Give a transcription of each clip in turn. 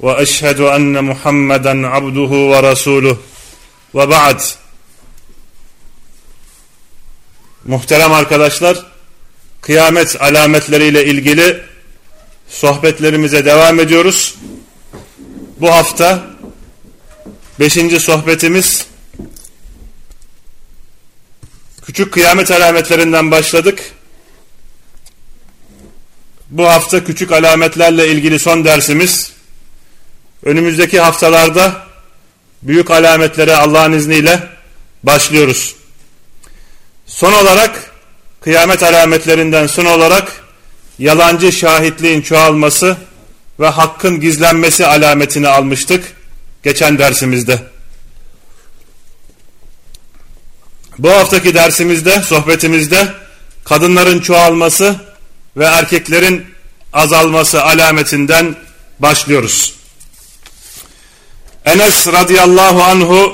واشهد ان محمدا عبده ورسوله وبعد Muhterem arkadaşlar, kıyamet alametleriyle ilgili sohbetlerimize devam ediyoruz. Bu hafta beşinci sohbetimiz küçük kıyamet alametlerinden başladık. Bu hafta küçük alametlerle ilgili son dersimiz Önümüzdeki haftalarda büyük alametlere Allah'ın izniyle başlıyoruz. Son olarak kıyamet alametlerinden son olarak yalancı şahitliğin çoğalması ve hakkın gizlenmesi alametini almıştık geçen dersimizde. Bu haftaki dersimizde, sohbetimizde kadınların çoğalması ve erkeklerin azalması alametinden başlıyoruz. Enes radıyallahu anhu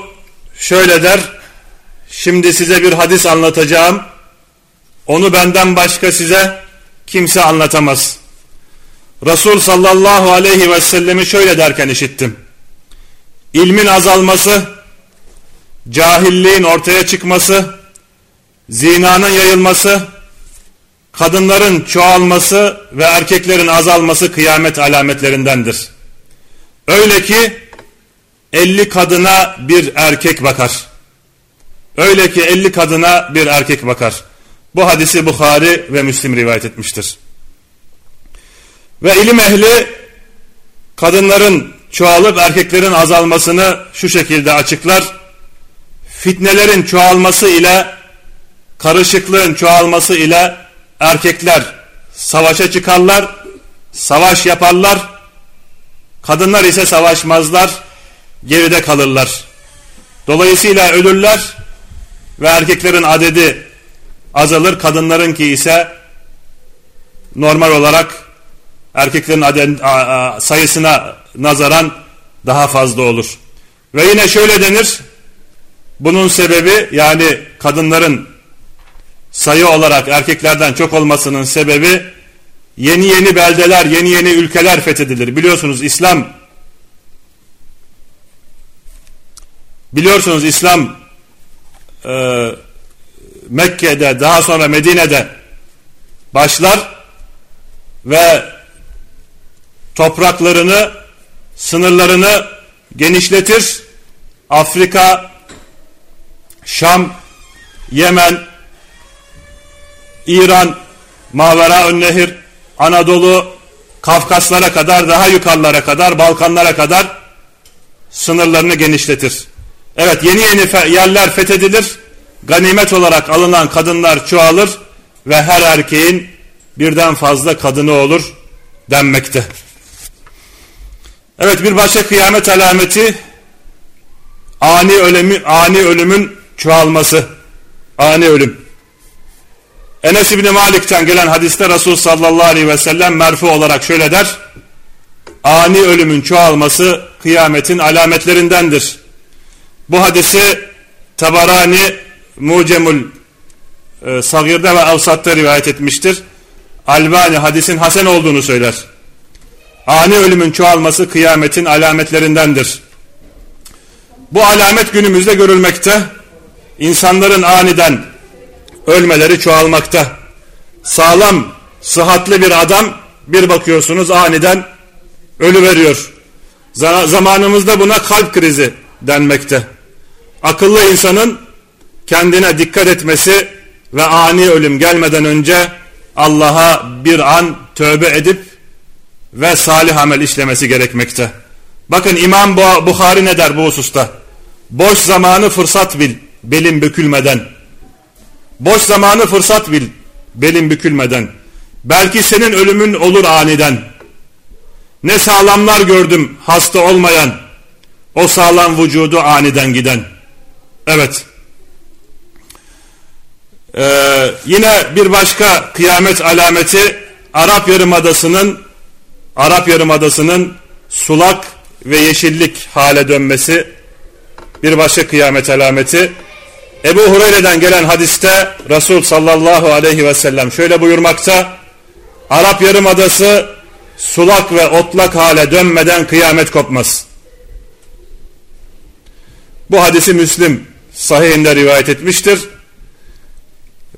şöyle der. Şimdi size bir hadis anlatacağım. Onu benden başka size kimse anlatamaz. Resul sallallahu aleyhi ve sellemi şöyle derken işittim. İlmin azalması, cahilliğin ortaya çıkması, zinanın yayılması, kadınların çoğalması ve erkeklerin azalması kıyamet alametlerindendir. Öyle ki 50 kadına bir erkek bakar. Öyle ki 50 kadına bir erkek bakar. Bu hadisi Bukhari ve Müslim rivayet etmiştir. Ve ilim ehli kadınların çoğalıp erkeklerin azalmasını şu şekilde açıklar. Fitnelerin çoğalması ile karışıklığın çoğalması ile erkekler savaşa çıkarlar, savaş yaparlar. Kadınlar ise savaşmazlar geride kalırlar. Dolayısıyla ölürler ve erkeklerin adedi azalır, kadınların ki ise normal olarak erkeklerin aden, a, a, sayısına nazaran daha fazla olur. Ve yine şöyle denir, bunun sebebi yani kadınların sayı olarak erkeklerden çok olmasının sebebi yeni yeni beldeler, yeni yeni ülkeler fethedilir. Biliyorsunuz İslam Biliyorsunuz İslam e, Mekke'de daha sonra Medine'de başlar ve topraklarını, sınırlarını genişletir. Afrika, Şam, Yemen, İran, Mavera Önnehir, Anadolu, Kafkaslara kadar, daha yukarılara kadar, Balkanlara kadar sınırlarını genişletir. Evet yeni yeni yerler fethedilir. Ganimet olarak alınan kadınlar çoğalır ve her erkeğin birden fazla kadını olur denmekte. Evet bir başka kıyamet alameti ani ölümü ani ölümün çoğalması. Ani ölüm. Enes İbni Malik'ten gelen hadiste Resul sallallahu aleyhi ve sellem merfu olarak şöyle der. Ani ölümün çoğalması kıyametin alametlerindendir. Bu hadisi Tabarani Mucemul e, Sagir'de ve Avsat'ta rivayet etmiştir. Albani hadisin hasen olduğunu söyler. Ani ölümün çoğalması kıyametin alametlerindendir. Bu alamet günümüzde görülmekte. İnsanların aniden ölmeleri çoğalmakta. Sağlam, sıhhatli bir adam bir bakıyorsunuz aniden ölü veriyor. Zamanımızda buna kalp krizi denmekte akıllı insanın kendine dikkat etmesi ve ani ölüm gelmeden önce Allah'a bir an tövbe edip ve salih amel işlemesi gerekmekte. Bakın İmam Bukhari ne der bu hususta? Boş zamanı fırsat bil, belin bükülmeden. Boş zamanı fırsat bil, belin bükülmeden. Belki senin ölümün olur aniden. Ne sağlamlar gördüm hasta olmayan, O sağlam vücudu aniden giden. Evet. Ee, yine bir başka kıyamet alameti Arap Yarımadası'nın Arap Yarımadası'nın sulak ve yeşillik hale dönmesi bir başka kıyamet alameti. Ebu Hureyre'den gelen hadiste Resul sallallahu aleyhi ve sellem şöyle buyurmakta. Arap Yarımadası sulak ve otlak hale dönmeden kıyamet kopmaz. Bu hadisi Müslim sahihinde rivayet etmiştir.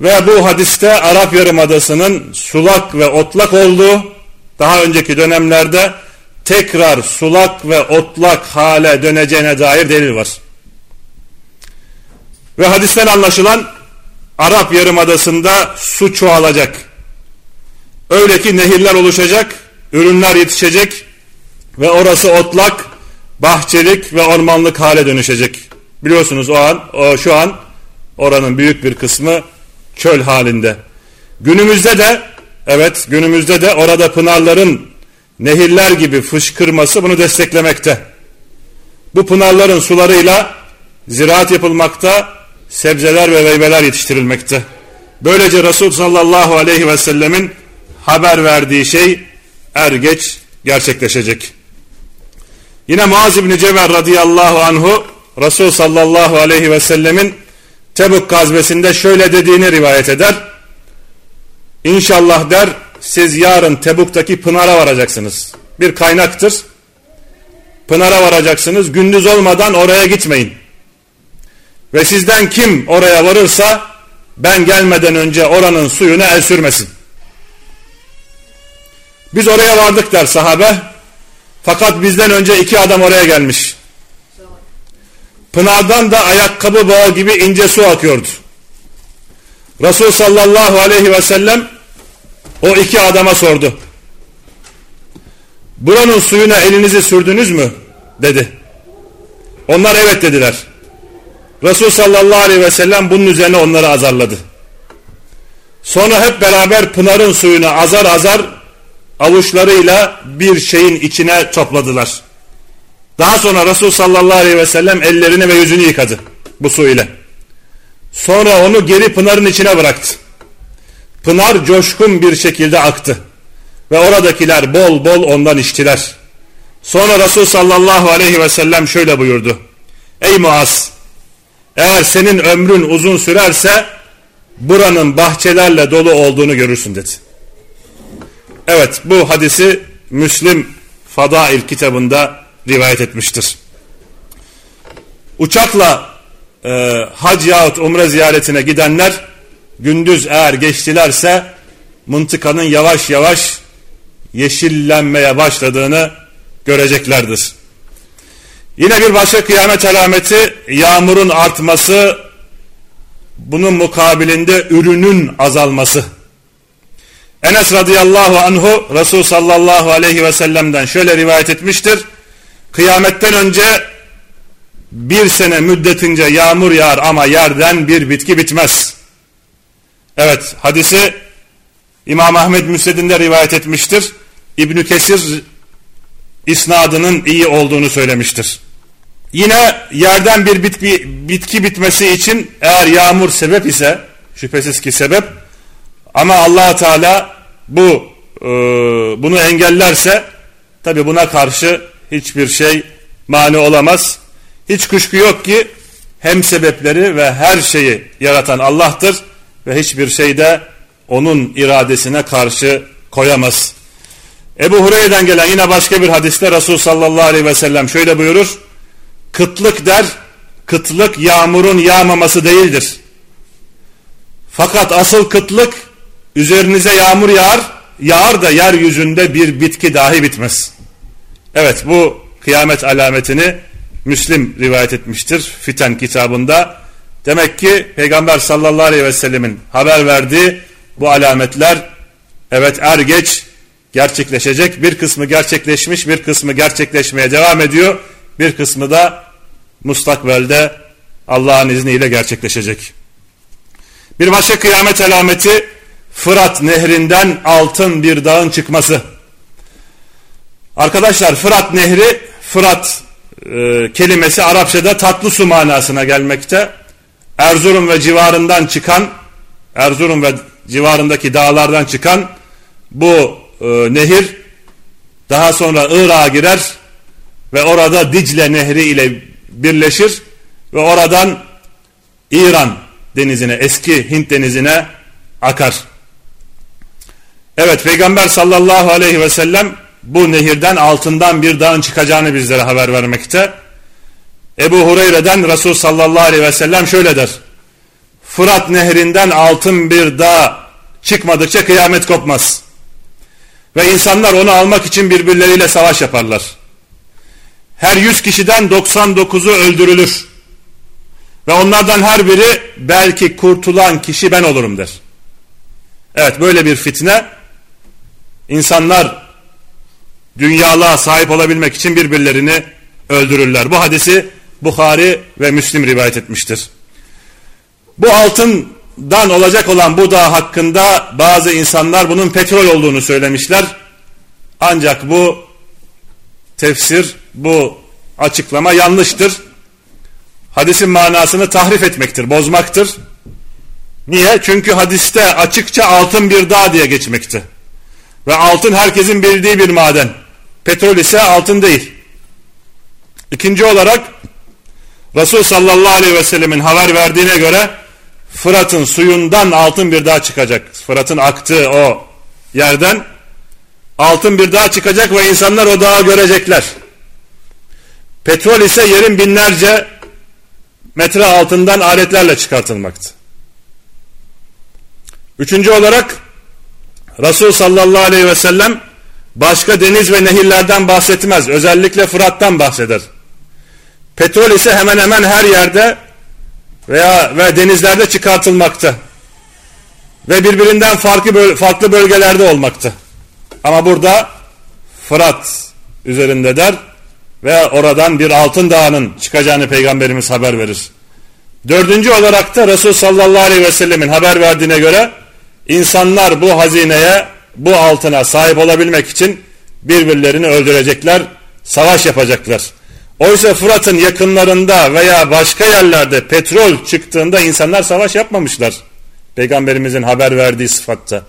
Ve bu hadiste Arap Yarımadası'nın sulak ve otlak olduğu daha önceki dönemlerde tekrar sulak ve otlak hale döneceğine dair delil var. Ve hadisten anlaşılan Arap Yarımadası'nda su çoğalacak. Öyle ki nehirler oluşacak, ürünler yetişecek ve orası otlak, bahçelik ve ormanlık hale dönüşecek. Biliyorsunuz o an, o şu an oranın büyük bir kısmı çöl halinde. Günümüzde de evet günümüzde de orada pınarların nehirler gibi fışkırması bunu desteklemekte. Bu pınarların sularıyla ziraat yapılmakta, sebzeler ve meyveler yetiştirilmekte. Böylece Resul sallallahu aleyhi ve sellemin haber verdiği şey er geç gerçekleşecek. Yine Muaz İbni Ceber radıyallahu anhu Resul sallallahu aleyhi ve sellemin Tebuk gazvesinde şöyle dediğini rivayet eder. İnşallah der siz yarın Tebuk'taki Pınar'a varacaksınız. Bir kaynaktır. Pınar'a varacaksınız. Gündüz olmadan oraya gitmeyin. Ve sizden kim oraya varırsa ben gelmeden önce oranın suyuna el sürmesin. Biz oraya vardık der sahabe. Fakat bizden önce iki adam oraya gelmiş. Pınardan da ayakkabı bağı gibi ince su akıyordu. Resul sallallahu aleyhi ve sellem o iki adama sordu. Buranın suyuna elinizi sürdünüz mü? dedi. Onlar evet dediler. Resul sallallahu aleyhi ve sellem bunun üzerine onları azarladı. Sonra hep beraber Pınar'ın suyunu azar azar avuçlarıyla bir şeyin içine topladılar. Daha sonra Resul sallallahu aleyhi ve sellem ellerini ve yüzünü yıkadı bu su ile. Sonra onu geri Pınar'ın içine bıraktı. Pınar coşkun bir şekilde aktı. Ve oradakiler bol bol ondan içtiler. Sonra Resul sallallahu aleyhi ve sellem şöyle buyurdu. Ey Muaz! Eğer senin ömrün uzun sürerse buranın bahçelerle dolu olduğunu görürsün dedi. Evet bu hadisi Müslim Fadail kitabında rivayet etmiştir. Uçakla e, hac yahut umre ziyaretine gidenler gündüz eğer geçtilerse mıntıkanın yavaş yavaş yeşillenmeye başladığını göreceklerdir. Yine bir başka kıyamet alameti yağmurun artması, bunun mukabilinde ürünün azalması. Enes radıyallahu anhu Resul sallallahu aleyhi ve sellem'den şöyle rivayet etmiştir. Kıyametten önce bir sene müddetince yağmur yağar ama yerden bir bitki bitmez. Evet hadisi İmam Ahmed Müsned'inde rivayet etmiştir. İbn Kesir isnadının iyi olduğunu söylemiştir. Yine yerden bir bitki, bitki bitmesi için eğer yağmur sebep ise şüphesiz ki sebep ama allah Teala bu e, bunu engellerse tabi buna karşı hiçbir şey mani olamaz. Hiç kuşku yok ki hem sebepleri ve her şeyi yaratan Allah'tır ve hiçbir şey de onun iradesine karşı koyamaz. Ebu Hureyre'den gelen yine başka bir hadiste Resul sallallahu aleyhi ve sellem şöyle buyurur. Kıtlık der, kıtlık yağmurun yağmaması değildir. Fakat asıl kıtlık üzerinize yağmur yağar, yağar da yeryüzünde bir bitki dahi bitmez. Evet bu kıyamet alametini Müslim rivayet etmiştir Fiten kitabında. Demek ki Peygamber sallallahu aleyhi ve sellemin haber verdiği bu alametler evet er geç gerçekleşecek. Bir kısmı gerçekleşmiş bir kısmı gerçekleşmeye devam ediyor. Bir kısmı da mustakbelde Allah'ın izniyle gerçekleşecek. Bir başka kıyamet alameti Fırat nehrinden altın bir dağın çıkması. Arkadaşlar Fırat nehri Fırat e, kelimesi Arapçada tatlı su manasına gelmekte. Erzurum ve civarından çıkan Erzurum ve civarındaki dağlardan çıkan bu e, nehir daha sonra Irak'a girer ve orada Dicle Nehri ile birleşir ve oradan İran denizine, eski Hint denizine akar. Evet Peygamber sallallahu aleyhi ve sellem bu nehirden altından bir dağın çıkacağını bizlere haber vermekte. Ebu Hureyre'den Resul sallallahu aleyhi ve sellem şöyle der. Fırat nehrinden altın bir dağ çıkmadıkça kıyamet kopmaz. Ve insanlar onu almak için birbirleriyle savaş yaparlar. Her yüz kişiden 99'u öldürülür. Ve onlardan her biri belki kurtulan kişi ben olurum der. Evet böyle bir fitne insanlar dünyalığa sahip olabilmek için birbirlerini öldürürler. Bu hadisi Bukhari ve Müslim rivayet etmiştir. Bu altından olacak olan bu dağ hakkında bazı insanlar bunun petrol olduğunu söylemişler. Ancak bu tefsir, bu açıklama yanlıştır. Hadisin manasını tahrif etmektir, bozmaktır. Niye? Çünkü hadiste açıkça altın bir dağ diye geçmekte. Ve altın herkesin bildiği bir maden. Petrol ise altın değil. İkinci olarak Resul sallallahu aleyhi ve sellemin haber verdiğine göre Fırat'ın suyundan altın bir dağ çıkacak. Fırat'ın aktığı o yerden altın bir dağ çıkacak ve insanlar o dağı görecekler. Petrol ise yerin binlerce metre altından aletlerle çıkartılmaktı. Üçüncü olarak Resul sallallahu aleyhi ve sellem başka deniz ve nehirlerden bahsetmez. Özellikle Fırat'tan bahseder. Petrol ise hemen hemen her yerde veya ve denizlerde çıkartılmakta. Ve birbirinden farklı farklı bölgelerde olmakta. Ama burada Fırat üzerinde der ve oradan bir altın dağının çıkacağını peygamberimiz haber verir. Dördüncü olarak da Resul sallallahu aleyhi ve sellemin haber verdiğine göre insanlar bu hazineye, bu altına sahip olabilmek için birbirlerini öldürecekler, savaş yapacaklar. Oysa Fırat'ın yakınlarında veya başka yerlerde petrol çıktığında insanlar savaş yapmamışlar. Peygamberimizin haber verdiği sıfatta.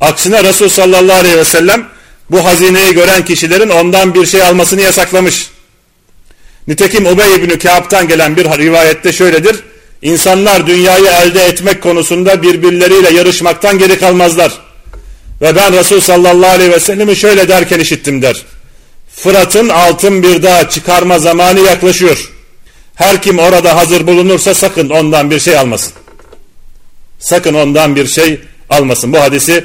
Aksine Resul sallallahu aleyhi ve sellem bu hazineyi gören kişilerin ondan bir şey almasını yasaklamış. Nitekim Ubey İbni Kâb'tan gelen bir rivayette şöyledir. İnsanlar dünyayı elde etmek konusunda birbirleriyle yarışmaktan geri kalmazlar. Ve ben Resul sallallahu aleyhi ve sellemi şöyle derken işittim der. Fırat'ın altın bir dağ çıkarma zamanı yaklaşıyor. Her kim orada hazır bulunursa sakın ondan bir şey almasın. Sakın ondan bir şey almasın. Bu hadisi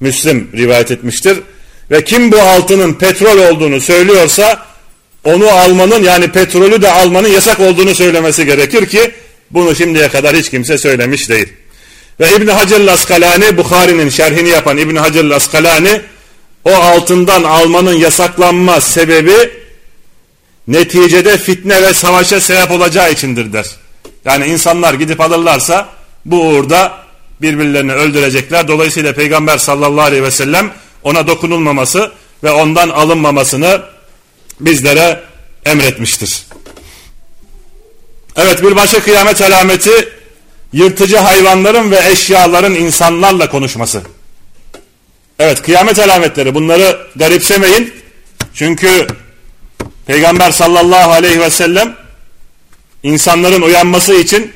Müslim rivayet etmiştir. Ve kim bu altının petrol olduğunu söylüyorsa onu almanın yani petrolü de almanın yasak olduğunu söylemesi gerekir ki bunu şimdiye kadar hiç kimse söylemiş değil. Ve İbn Hacer Laskalani Bukhari'nin şerhini yapan İbn Hacer Laskalani o altından almanın yasaklanma sebebi neticede fitne ve savaşa sebep olacağı içindir der. Yani insanlar gidip alırlarsa bu uğurda birbirlerini öldürecekler. Dolayısıyla Peygamber sallallahu aleyhi ve sellem ona dokunulmaması ve ondan alınmamasını bizlere emretmiştir. Evet bir başka kıyamet alameti yırtıcı hayvanların ve eşyaların insanlarla konuşması. Evet kıyamet alametleri bunları garipsemeyin. Çünkü Peygamber sallallahu aleyhi ve sellem insanların uyanması için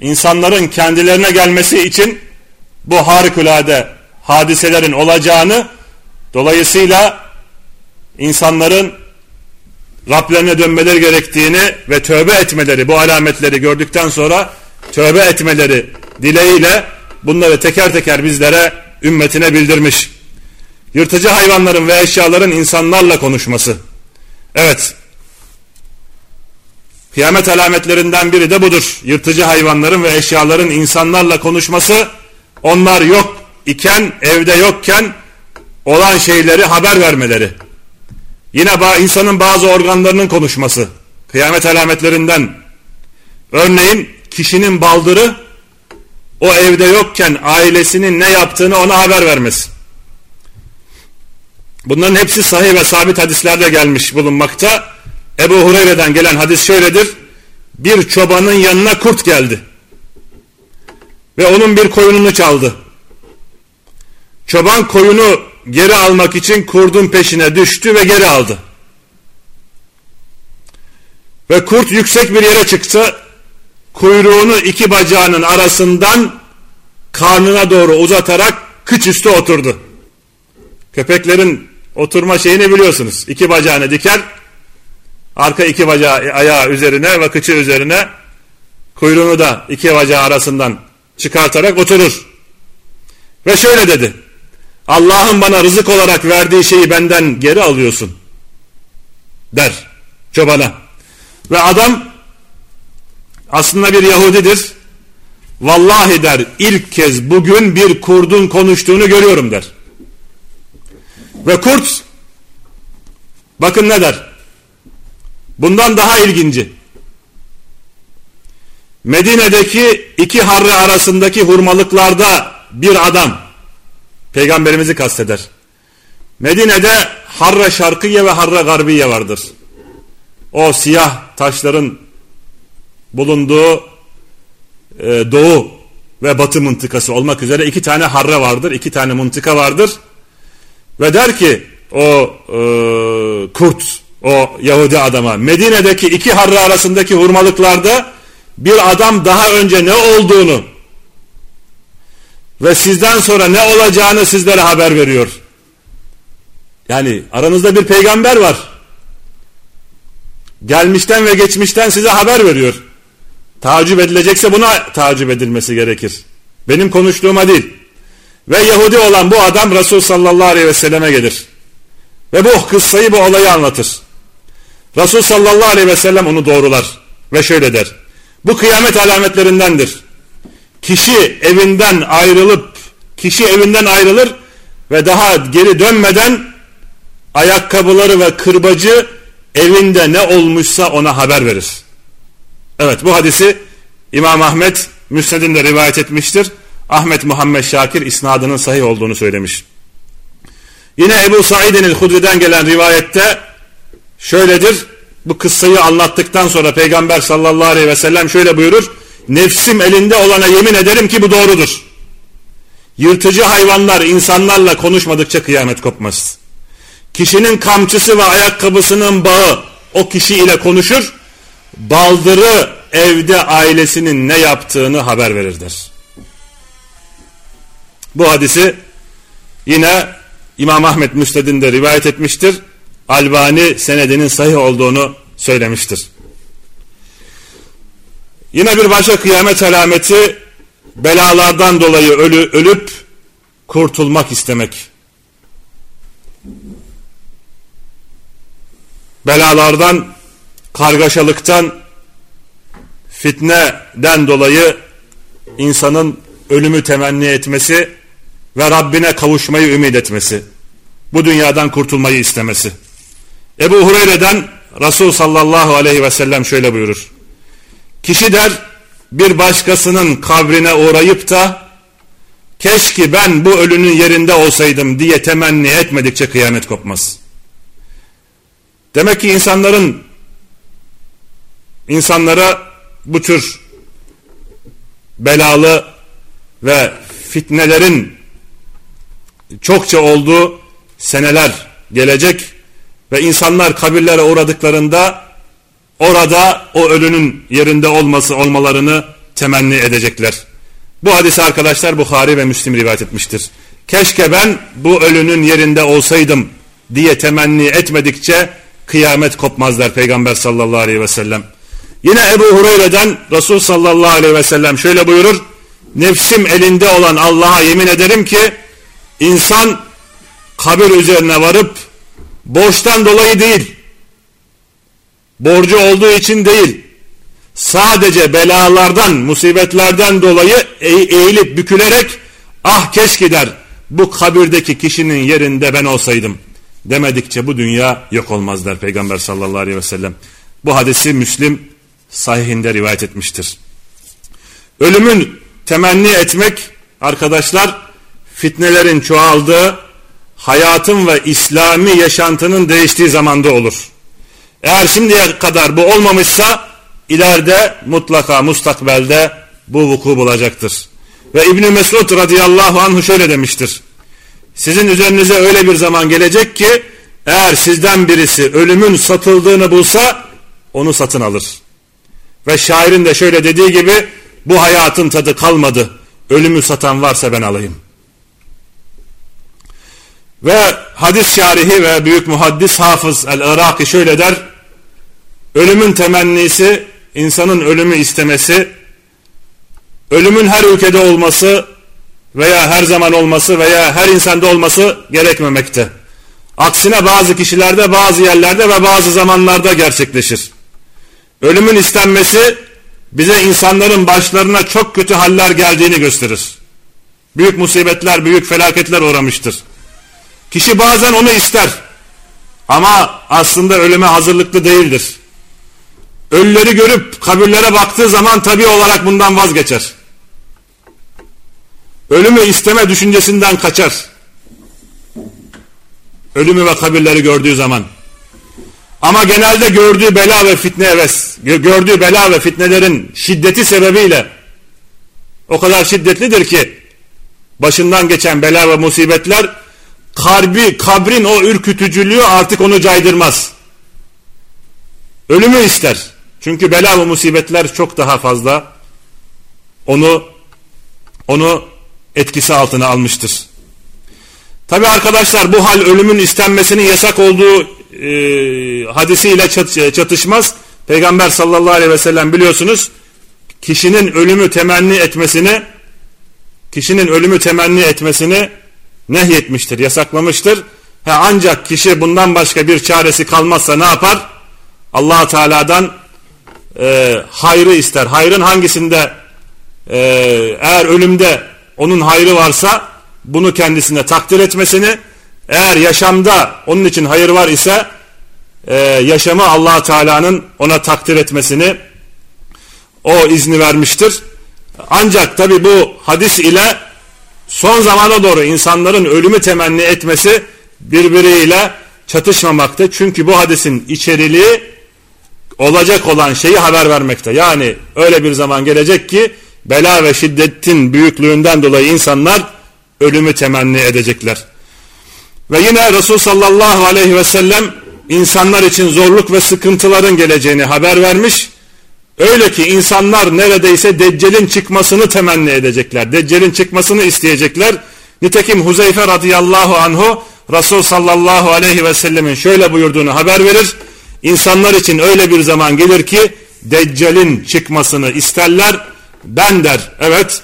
insanların kendilerine gelmesi için bu harikulade hadiselerin olacağını dolayısıyla insanların Rablerine dönmeleri gerektiğini ve tövbe etmeleri bu alametleri gördükten sonra tövbe etmeleri dileğiyle bunları teker teker bizlere ümmetine bildirmiş. Yırtıcı hayvanların ve eşyaların insanlarla konuşması. Evet. Kıyamet alametlerinden biri de budur. Yırtıcı hayvanların ve eşyaların insanlarla konuşması. Onlar yok iken, evde yokken olan şeyleri haber vermeleri. Yine insanın bazı organlarının konuşması. Kıyamet alametlerinden. Örneğin kişinin baldırı o evde yokken ailesinin ne yaptığını ona haber vermesi. Bunların hepsi sahih ve sabit hadislerde gelmiş bulunmakta. Ebu Hureyre'den gelen hadis şöyledir. Bir çobanın yanına kurt geldi. Ve onun bir koyununu çaldı. Çoban koyunu geri almak için kurdun peşine düştü ve geri aldı. Ve kurt yüksek bir yere çıktı. Kuyruğunu iki bacağının arasından karnına doğru uzatarak kıç üstü oturdu. Köpeklerin oturma şeyini biliyorsunuz. İki bacağını diker, arka iki bacağı ayağı üzerine ve kıçı üzerine kuyruğunu da iki bacağı arasından çıkartarak oturur. Ve şöyle dedi. Allah'ın bana rızık olarak verdiği şeyi benden geri alıyorsun. Der çobana. Ve adam aslında bir Yahudidir. Vallahi der ilk kez bugün bir kurdun konuştuğunu görüyorum der. Ve kurt bakın ne der? Bundan daha ilginci. Medine'deki iki harre arasındaki hurmalıklarda bir adam peygamberimizi kasteder. Medine'de harre şarkıye ve harre garbiye vardır. O siyah taşların bulunduğu e, doğu ve batı mıntıkası olmak üzere iki tane harre vardır, iki tane mıntıka vardır. Ve der ki o e, kurt, o Yahudi adama Medine'deki iki harre arasındaki hurmalıklarda bir adam daha önce ne olduğunu ve sizden sonra ne olacağını sizlere haber veriyor. Yani aranızda bir peygamber var. Gelmişten ve geçmişten size haber veriyor. Tacip edilecekse buna tacip edilmesi gerekir. Benim konuştuğuma değil. Ve Yahudi olan bu adam Resul sallallahu aleyhi ve selleme gelir. Ve bu kıssayı bu olayı anlatır. Resul sallallahu aleyhi ve sellem onu doğrular. Ve şöyle der. Bu kıyamet alametlerindendir. Kişi evinden ayrılıp, kişi evinden ayrılır ve daha geri dönmeden ayakkabıları ve kırbacı evinde ne olmuşsa ona haber verir. Evet bu hadisi İmam Ahmet Müsned'inde rivayet etmiştir. Ahmet Muhammed Şakir isnadının sahih olduğunu söylemiş. Yine Ebu Said'in Hudri'den gelen rivayette şöyledir. Bu kıssayı anlattıktan sonra Peygamber sallallahu aleyhi ve sellem şöyle buyurur. Nefsim elinde olana yemin ederim ki bu doğrudur. Yırtıcı hayvanlar insanlarla konuşmadıkça kıyamet kopmaz. Kişinin kamçısı ve ayakkabısının bağı o kişi ile konuşur. Baldırı evde ailesinin ne yaptığını haber verir der. Bu hadisi yine İmam Ahmet Müsted'inde rivayet etmiştir. Albani senedinin sahih olduğunu söylemiştir. Yine bir başka kıyamet alameti belalardan dolayı ölü, ölüp kurtulmak istemek. Belalardan, kargaşalıktan, fitneden dolayı insanın ölümü temenni etmesi ve Rabbine kavuşmayı ümit etmesi. Bu dünyadan kurtulmayı istemesi. Ebu Hureyre'den Resul sallallahu aleyhi ve sellem şöyle buyurur. Kişi der bir başkasının kabrine uğrayıp da keşke ben bu ölünün yerinde olsaydım diye temenni etmedikçe kıyamet kopmaz. Demek ki insanların insanlara bu tür belalı ve fitnelerin çokça olduğu seneler gelecek ve insanlar kabirlere uğradıklarında orada o ölünün yerinde olması olmalarını temenni edecekler. Bu hadisi arkadaşlar Bukhari ve Müslim rivayet etmiştir. Keşke ben bu ölünün yerinde olsaydım diye temenni etmedikçe kıyamet kopmaz der Peygamber sallallahu aleyhi ve sellem. Yine Ebu Hureyre'den Resul sallallahu aleyhi ve sellem şöyle buyurur. Nefsim elinde olan Allah'a yemin ederim ki insan kabir üzerine varıp borçtan dolayı değil, borcu olduğu için değil, sadece belalardan, musibetlerden dolayı eğilip bükülerek ah keşke der bu kabirdeki kişinin yerinde ben olsaydım demedikçe bu dünya yok olmaz der Peygamber sallallahu aleyhi ve sellem. Bu hadisi Müslim sahihinde rivayet etmiştir. Ölümün temenni etmek arkadaşlar fitnelerin çoğaldığı, hayatın ve İslami yaşantının değiştiği zamanda olur. Eğer şimdiye kadar bu olmamışsa ileride mutlaka mustakbelde bu vuku bulacaktır. Ve İbni Mesud radıyallahu anhu şöyle demiştir. Sizin üzerinize öyle bir zaman gelecek ki eğer sizden birisi ölümün satıldığını bulsa onu satın alır. Ve şairin de şöyle dediği gibi bu hayatın tadı kalmadı. Ölümü satan varsa ben alayım. Ve hadis şarihi ve büyük muhaddis Hafız el-Iraki şöyle der. Ölümün temennisi, insanın ölümü istemesi, ölümün her ülkede olması veya her zaman olması veya her insanda olması gerekmemekte. Aksine bazı kişilerde, bazı yerlerde ve bazı zamanlarda gerçekleşir. Ölümün istenmesi bize insanların başlarına çok kötü haller geldiğini gösterir. Büyük musibetler, büyük felaketler uğramıştır. Kişi bazen onu ister ama aslında ölüme hazırlıklı değildir. Ölüleri görüp kabirlere baktığı zaman tabi olarak bundan vazgeçer. Ölümü isteme düşüncesinden kaçar. Ölümü ve kabirleri gördüğü zaman. Ama genelde gördüğü bela ve fitne evet, gördüğü bela ve fitnelerin şiddeti sebebiyle o kadar şiddetlidir ki başından geçen bela ve musibetler kalbi, kabrin o ürkütücülüğü artık onu caydırmaz. Ölümü ister. Çünkü bela ve musibetler çok daha fazla onu onu etkisi altına almıştır. Tabi arkadaşlar bu hal ölümün istenmesinin yasak olduğu e, hadisiyle çat, çatışmaz. Peygamber sallallahu aleyhi ve sellem biliyorsunuz kişinin ölümü temenni etmesini kişinin ölümü temenni etmesini nehyetmiştir, yasaklamıştır. Ha, ancak kişi bundan başka bir çaresi kalmazsa ne yapar? allah Teala'dan e, hayrı ister. Hayrın hangisinde e, eğer ölümde onun hayrı varsa bunu kendisine takdir etmesini eğer yaşamda onun için hayır var ise e, yaşamı allah Teala'nın ona takdir etmesini o izni vermiştir. Ancak tabi bu hadis ile son zamana doğru insanların ölümü temenni etmesi birbiriyle çatışmamakta. Çünkü bu hadisin içeriliği olacak olan şeyi haber vermekte. Yani öyle bir zaman gelecek ki bela ve şiddetin büyüklüğünden dolayı insanlar ölümü temenni edecekler. Ve yine Resul sallallahu aleyhi ve sellem insanlar için zorluk ve sıkıntıların geleceğini haber vermiş Öyle ki insanlar neredeyse Deccal'in çıkmasını temenni edecekler. Deccal'in çıkmasını isteyecekler. Nitekim Huzeyfe radıyallahu anhu Resul sallallahu aleyhi ve sellemin şöyle buyurduğunu haber verir. İnsanlar için öyle bir zaman gelir ki Deccal'in çıkmasını isterler. Ben der evet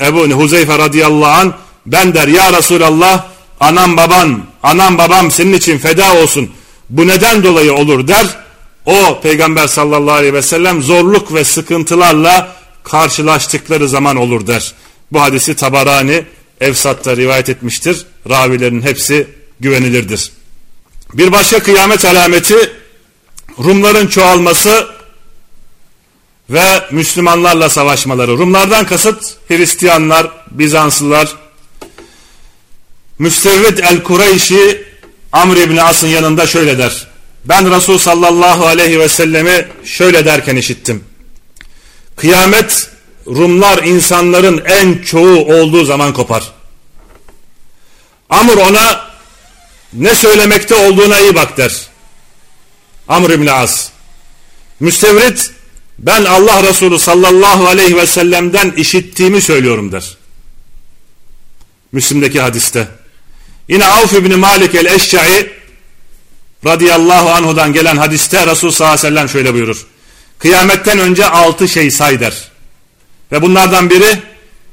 Ebu Huzeyfe radıyallahu anh ben der ya Resulallah anam baban anam babam senin için feda olsun. Bu neden dolayı olur der o peygamber sallallahu aleyhi ve sellem zorluk ve sıkıntılarla karşılaştıkları zaman olur der. Bu hadisi Tabarani Evsat'ta rivayet etmiştir. Ravilerin hepsi güvenilirdir. Bir başka kıyamet alameti Rumların çoğalması ve Müslümanlarla savaşmaları. Rumlardan kasıt Hristiyanlar, Bizanslılar. Müstevvid el-Kureyşi Amr ibn As'ın yanında şöyle der. Ben Resul sallallahu aleyhi ve sellemi şöyle derken işittim. Kıyamet Rumlar insanların en çoğu olduğu zaman kopar. Amr ona ne söylemekte olduğuna iyi bak der. Amr ibn As. Müstevrit ben Allah Resulü sallallahu aleyhi ve sellem'den işittiğimi söylüyorum der. Müslim'deki hadiste. Yine Avf ibn Malik el-Eşşai radıyallahu anhudan gelen hadiste Resul sallallahu aleyhi ve sellem şöyle buyurur. Kıyametten önce altı şey say der. Ve bunlardan biri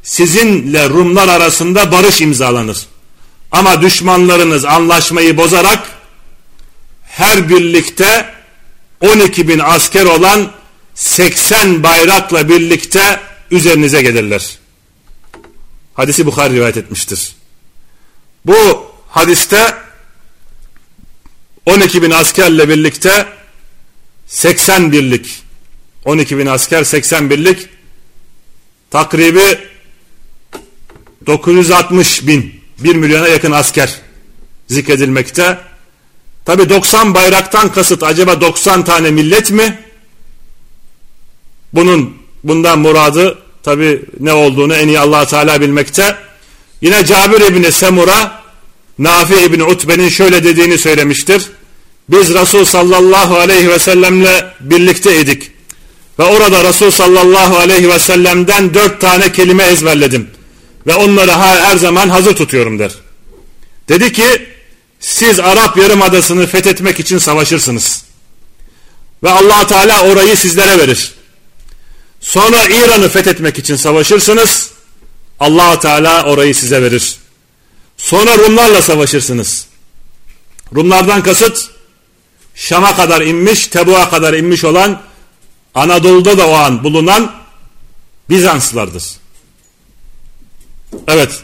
sizinle Rumlar arasında barış imzalanır. Ama düşmanlarınız anlaşmayı bozarak her birlikte 12 bin asker olan 80 bayrakla birlikte üzerinize gelirler. Hadisi Bukhari rivayet etmiştir. Bu hadiste 12 bin askerle birlikte 80 birlik 12 bin asker 80 birlik takribi 960 bin 1 milyona yakın asker zikredilmekte Tabi 90 bayraktan kasıt acaba 90 tane millet mi? Bunun bundan muradı tabi ne olduğunu en iyi allah Teala bilmekte. Yine Cabir İbni Semur'a Nafi İbni Utbe'nin şöyle dediğini söylemiştir. Biz Resul sallallahu aleyhi ve sellemle birlikteydik. Ve orada Resul sallallahu aleyhi ve sellem'den dört tane kelime ezberledim. Ve onları her zaman hazır tutuyorum der. Dedi ki siz Arap Yarımadası'nı fethetmek için savaşırsınız. Ve allah Teala orayı sizlere verir. Sonra İran'ı fethetmek için savaşırsınız. Allah Teala orayı size verir. Sonra Rumlarla savaşırsınız. Rumlardan kasıt Şam'a kadar inmiş, Tebu'a kadar inmiş olan Anadolu'da da o an bulunan Bizanslılardır. Evet.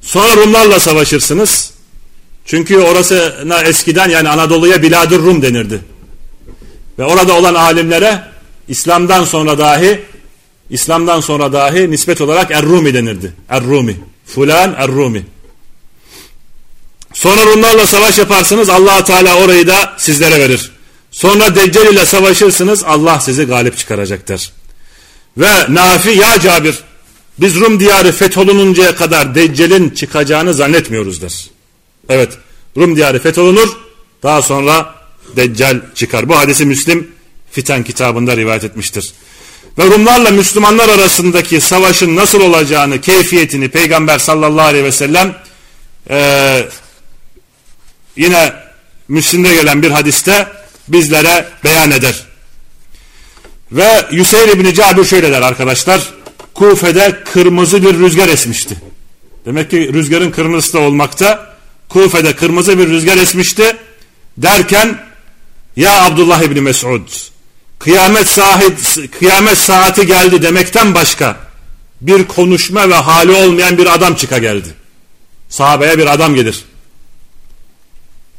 Sonra Rumlarla savaşırsınız. Çünkü orası eskiden yani Anadolu'ya Biladur Rum denirdi. Ve orada olan alimlere İslam'dan sonra dahi İslam'dan sonra dahi nispet olarak Er-Rumi denirdi. Er-Rumi. Fulan Er-Rumi. Sonra Rumlarla savaş yaparsınız allah Teala orayı da sizlere verir. Sonra Deccal ile savaşırsınız Allah sizi galip çıkaracaktır. Ve Nafi ya Cabir biz Rum diyarı fetholununcaya kadar Deccal'in çıkacağını zannetmiyoruz der. Evet Rum diyarı fetholunur daha sonra Deccal çıkar. Bu hadisi Müslim Fiten kitabında rivayet etmiştir. Ve Rumlarla Müslümanlar arasındaki savaşın nasıl olacağını, keyfiyetini Peygamber sallallahu aleyhi ve sellem e, yine Müslim'de gelen bir hadiste bizlere beyan eder. Ve Yüseyr İbni Cabir şöyle der arkadaşlar. Kufe'de kırmızı bir rüzgar esmişti. Demek ki rüzgarın kırmızısı da olmakta. Kufe'de kırmızı bir rüzgar esmişti. Derken ya Abdullah İbni Mesud kıyamet, sahip, kıyamet saati geldi demekten başka bir konuşma ve hali olmayan bir adam çıka geldi. Sahabeye bir adam gelir.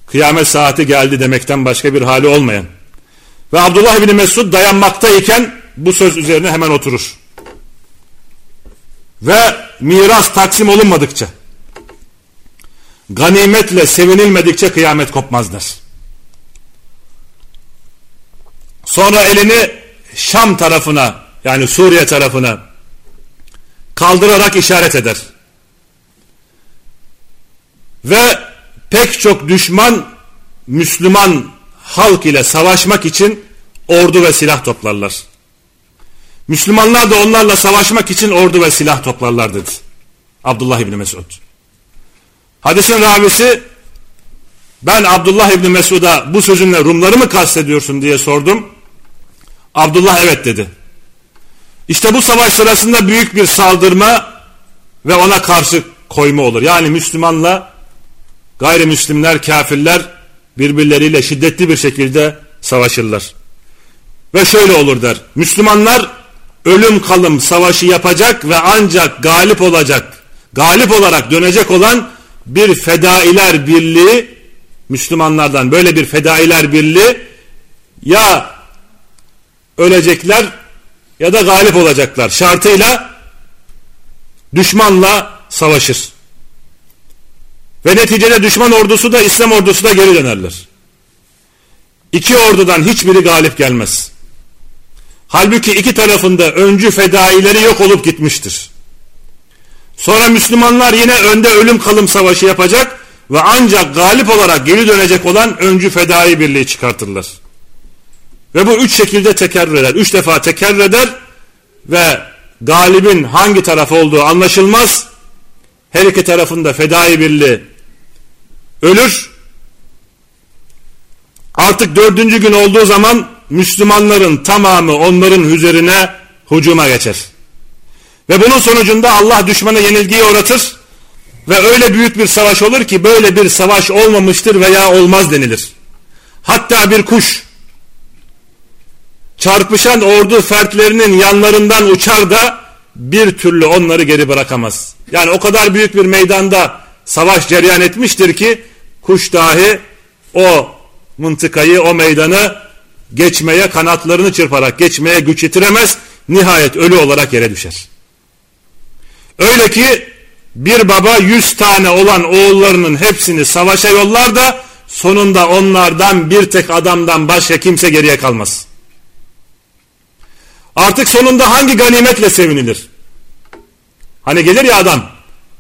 Kıyamet saati geldi demekten başka bir hali olmayan. Ve Abdullah bin Mesud dayanmaktayken bu söz üzerine hemen oturur. Ve miras taksim olunmadıkça, ganimetle sevinilmedikçe kıyamet kopmaz der. Sonra elini Şam tarafına yani Suriye tarafına kaldırarak işaret eder. Ve pek çok düşman Müslüman halk ile savaşmak için ordu ve silah toplarlar. Müslümanlar da onlarla savaşmak için ordu ve silah toplarlar dedi. Abdullah İbni Mesud. Hadisin ravisi ben Abdullah İbni Mesud'a bu sözünle Rumları mı kastediyorsun diye sordum. Abdullah evet dedi. İşte bu savaş sırasında büyük bir saldırma ve ona karşı koyma olur. Yani Müslümanla gayrimüslimler, kafirler birbirleriyle şiddetli bir şekilde savaşırlar. Ve şöyle olur der. Müslümanlar ölüm kalım savaşı yapacak ve ancak galip olacak, galip olarak dönecek olan bir fedailer birliği Müslümanlardan böyle bir fedailer birliği ya ölecekler ya da galip olacaklar şartıyla düşmanla savaşır. Ve neticede düşman ordusu da İslam ordusu da geri dönerler. İki ordudan hiçbiri galip gelmez. Halbuki iki tarafında öncü fedaileri yok olup gitmiştir. Sonra Müslümanlar yine önde ölüm kalım savaşı yapacak ve ancak galip olarak geri dönecek olan öncü fedai birliği çıkartırlar. Ve bu üç şekilde tekerrür eder. Üç defa tekerrür eder ve galibin hangi taraf olduğu anlaşılmaz. Her iki tarafında fedai birliği ölür. Artık dördüncü gün olduğu zaman Müslümanların tamamı onların üzerine hucuma geçer. Ve bunun sonucunda Allah düşmanı yenilgiye uğratır ve öyle büyük bir savaş olur ki böyle bir savaş olmamıştır veya olmaz denilir. Hatta bir kuş çarpışan ordu fertlerinin yanlarından uçar da bir türlü onları geri bırakamaz. Yani o kadar büyük bir meydanda savaş cereyan etmiştir ki kuş dahi o mıntıkayı, o meydanı geçmeye, kanatlarını çırparak geçmeye güç yetiremez. Nihayet ölü olarak yere düşer. Öyle ki bir baba yüz tane olan oğullarının hepsini savaşa yollar da sonunda onlardan bir tek adamdan başka kimse geriye kalmaz. Artık sonunda hangi ganimetle sevinilir? Hani gelir ya adam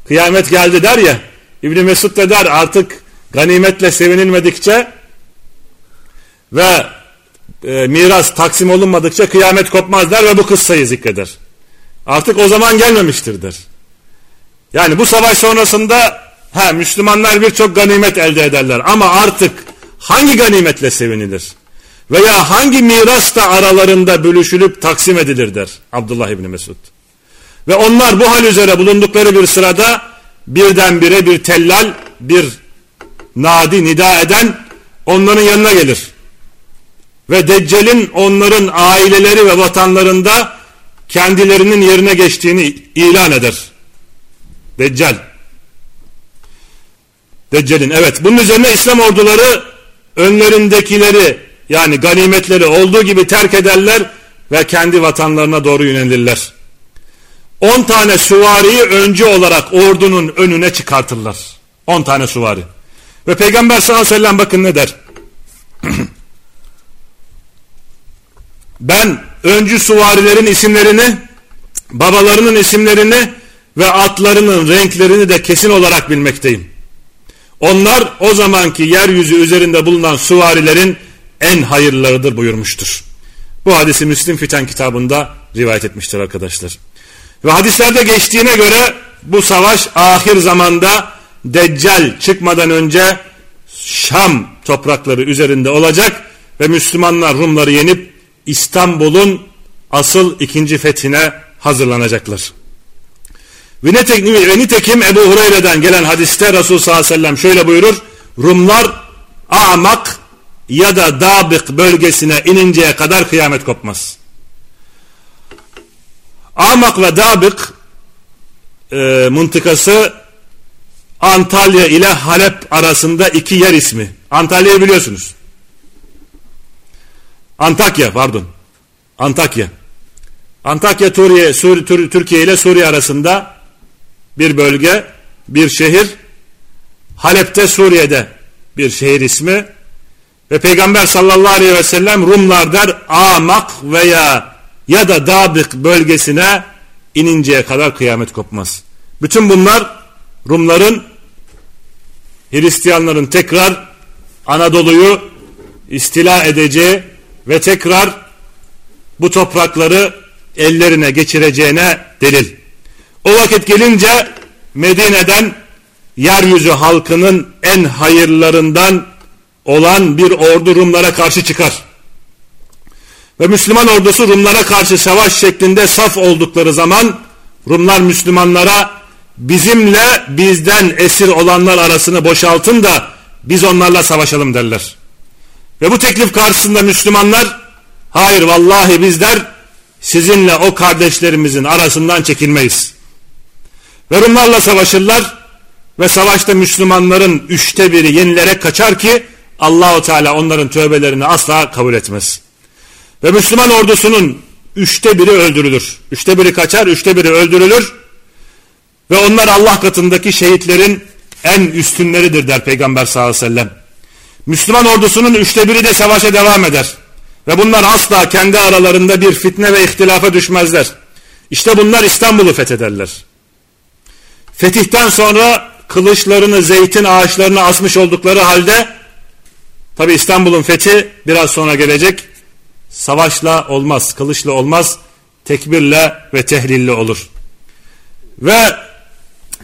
kıyamet geldi der ya İbni Mesud da der artık ganimetle sevinilmedikçe ve e, miras taksim olunmadıkça kıyamet kopmaz der ve bu kıssayı zikreder. Artık o zaman gelmemiştir der. Yani bu savaş sonrasında ha Müslümanlar birçok ganimet elde ederler ama artık hangi ganimetle sevinilir? Veya hangi miras da aralarında bölüşülüp taksim edilir der Abdullah İbni Mesud. Ve onlar bu hal üzere bulundukları bir sırada birdenbire bir tellal, bir nadi nida eden onların yanına gelir. Ve Deccal'in onların aileleri ve vatanlarında kendilerinin yerine geçtiğini ilan eder. Deccal. Deccal'in evet. Bunun üzerine İslam orduları önlerindekileri yani ganimetleri olduğu gibi terk ederler ve kendi vatanlarına doğru yönelirler. 10 tane süvariyi öncü olarak ordunun önüne çıkartırlar. 10 tane süvari. Ve Peygamber sallallahu aleyhi ve sellem bakın ne der. ben öncü suvarilerin isimlerini, babalarının isimlerini ve atlarının renklerini de kesin olarak bilmekteyim. Onlar o zamanki yeryüzü üzerinde bulunan suvarilerin en hayırlarıdır buyurmuştur. Bu hadisi Müslim Fiten kitabında rivayet etmiştir arkadaşlar. Ve hadislerde geçtiğine göre bu savaş ahir zamanda Deccal çıkmadan önce Şam toprakları üzerinde olacak ve Müslümanlar Rumları yenip İstanbul'un asıl ikinci fethine hazırlanacaklar. Ve nitekim, Ebu Hureyre'den gelen hadiste Resul sallallahu aleyhi ve sellem şöyle buyurur. Rumlar amak ya da dabık bölgesine ininceye kadar kıyamet kopmaz. Amak ve Dabık e, mıntıkası Antalya ile Halep arasında iki yer ismi. Antalya'yı biliyorsunuz. Antakya pardon. Antakya. Antakya Suriye, Sur, Türkiye ile Suriye arasında bir bölge, bir şehir. Halep'te Suriye'de bir şehir ismi. Ve Peygamber sallallahu aleyhi ve sellem Rumlar der Amak veya ya da Dabık bölgesine ininceye kadar kıyamet kopmaz. Bütün bunlar Rumların Hristiyanların tekrar Anadolu'yu istila edeceği ve tekrar bu toprakları ellerine geçireceğine delil. O vakit gelince Medine'den yeryüzü halkının en hayırlarından olan bir ordu Rumlara karşı çıkar. Ve Müslüman ordusu Rumlara karşı savaş şeklinde saf oldukları zaman Rumlar Müslümanlara bizimle bizden esir olanlar arasını boşaltın da biz onlarla savaşalım derler. Ve bu teklif karşısında Müslümanlar hayır vallahi bizler sizinle o kardeşlerimizin arasından çekilmeyiz. Ve Rumlarla savaşırlar ve savaşta Müslümanların üçte biri yenilerek kaçar ki Allahu Teala onların tövbelerini asla kabul etmez. Ve Müslüman ordusunun üçte biri öldürülür. Üçte biri kaçar, üçte biri öldürülür. Ve onlar Allah katındaki şehitlerin en üstünleridir der Peygamber sallallahu aleyhi ve sellem. Müslüman ordusunun üçte biri de savaşa devam eder. Ve bunlar asla kendi aralarında bir fitne ve ihtilafa düşmezler. İşte bunlar İstanbul'u fethederler. Fetihten sonra kılıçlarını zeytin ağaçlarına asmış oldukları halde tabi İstanbul'un fethi biraz sonra gelecek savaşla olmaz, kılıçla olmaz, tekbirle ve tehlille olur. Ve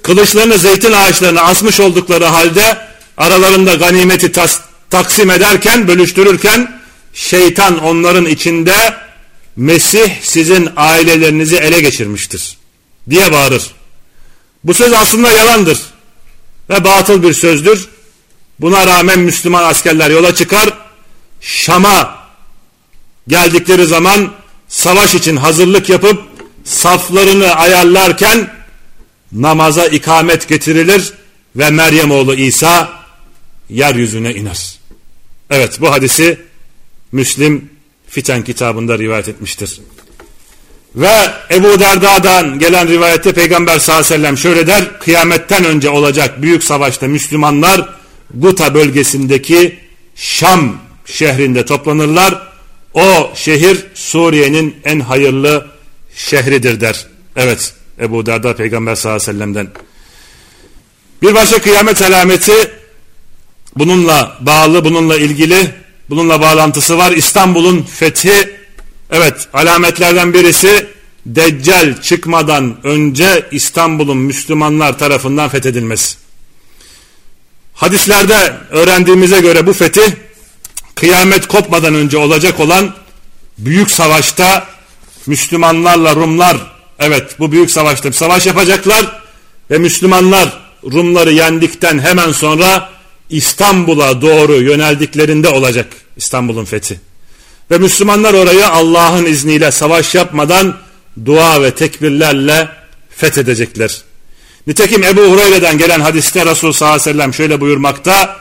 kılıçlarını zeytin ağaçlarına asmış oldukları halde aralarında ganimeti tas, taksim ederken, bölüştürürken şeytan onların içinde Mesih sizin ailelerinizi ele geçirmiştir diye bağırır. Bu söz aslında yalandır ve batıl bir sözdür. Buna rağmen Müslüman askerler yola çıkar, Şam'a geldikleri zaman savaş için hazırlık yapıp saflarını ayarlarken namaza ikamet getirilir ve Meryem oğlu İsa yeryüzüne iner. Evet bu hadisi Müslim Fiten kitabında rivayet etmiştir. Ve Ebu Derda'dan gelen rivayette Peygamber sallallahu aleyhi ve sellem şöyle der. Kıyametten önce olacak büyük savaşta Müslümanlar Guta bölgesindeki Şam şehrinde toplanırlar. O şehir Suriye'nin en hayırlı şehridir der. Evet Ebu Derda Peygamber sallallahu aleyhi ve sellem'den. Bir başka kıyamet alameti bununla bağlı, bununla ilgili, bununla bağlantısı var. İstanbul'un fethi, evet alametlerden birisi Deccal çıkmadan önce İstanbul'un Müslümanlar tarafından fethedilmesi. Hadislerde öğrendiğimize göre bu fetih kıyamet kopmadan önce olacak olan büyük savaşta Müslümanlarla Rumlar evet bu büyük savaşta bir savaş yapacaklar ve Müslümanlar Rumları yendikten hemen sonra İstanbul'a doğru yöneldiklerinde olacak İstanbul'un fethi. Ve Müslümanlar orayı Allah'ın izniyle savaş yapmadan dua ve tekbirlerle fethedecekler. Nitekim Ebu Hureyre'den gelen hadiste Resul sallallahu aleyhi ve sellem şöyle buyurmakta.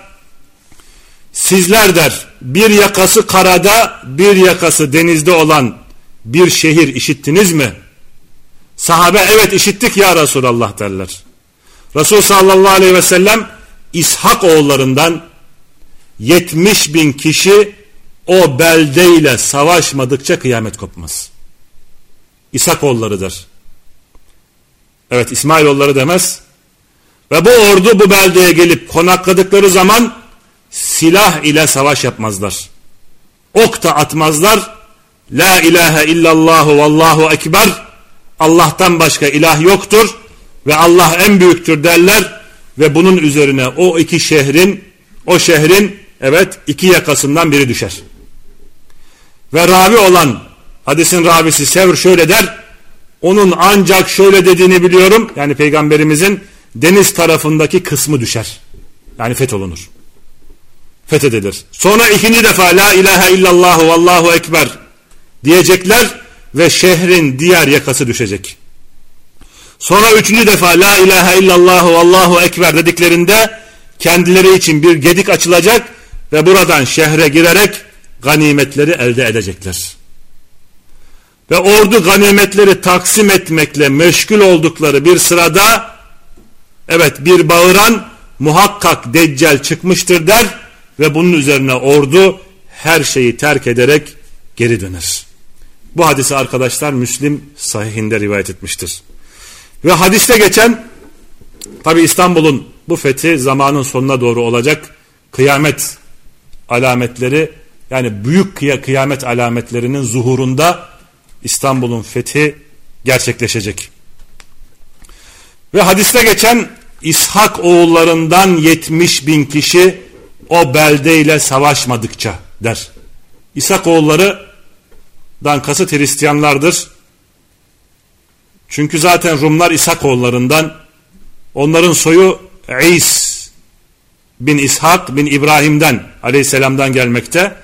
Sizler der bir yakası karada bir yakası denizde olan bir şehir işittiniz mi? Sahabe evet işittik ya Resulallah derler. Resul sallallahu aleyhi ve sellem İshak oğullarından 70 bin kişi o beldeyle savaşmadıkça kıyamet kopmaz. İshak oğullarıdır. Evet İsmail oğulları demez. Ve bu ordu bu beldeye gelip konakladıkları zaman silah ile savaş yapmazlar. Ok da atmazlar. La ilahe illallahu vallahu ekber. Allah'tan başka ilah yoktur ve Allah en büyüktür derler ve bunun üzerine o iki şehrin o şehrin evet iki yakasından biri düşer. Ve ravi olan hadisin ravisi Sevr şöyle der onun ancak şöyle dediğini biliyorum yani peygamberimizin deniz tarafındaki kısmı düşer. Yani fetholunur. Fethedilir. Sonra ikinci defa la ilahe illallah vallahu ekber diyecekler ve şehrin diğer yakası düşecek. Sonra üçüncü defa la ilahe illallah vallahu ekber dediklerinde kendileri için bir gedik açılacak ve buradan şehre girerek ganimetleri elde edecekler. Ve ordu ganimetleri taksim etmekle meşgul oldukları bir sırada evet bir bağıran muhakkak deccal çıkmıştır der ve bunun üzerine ordu her şeyi terk ederek geri döner. Bu hadisi arkadaşlar Müslim sahihinde rivayet etmiştir. Ve hadiste geçen tabi İstanbul'un bu fethi zamanın sonuna doğru olacak kıyamet alametleri yani büyük kıyamet alametlerinin zuhurunda İstanbul'un fethi gerçekleşecek. Ve hadiste geçen İshak oğullarından 70 bin kişi o beldeyle savaşmadıkça der. İshak oğullarından kasıt Hristiyanlardır. Çünkü zaten Rumlar İshak oğullarından onların soyu İs bin İshak bin İbrahim'den aleyhisselamdan gelmekte.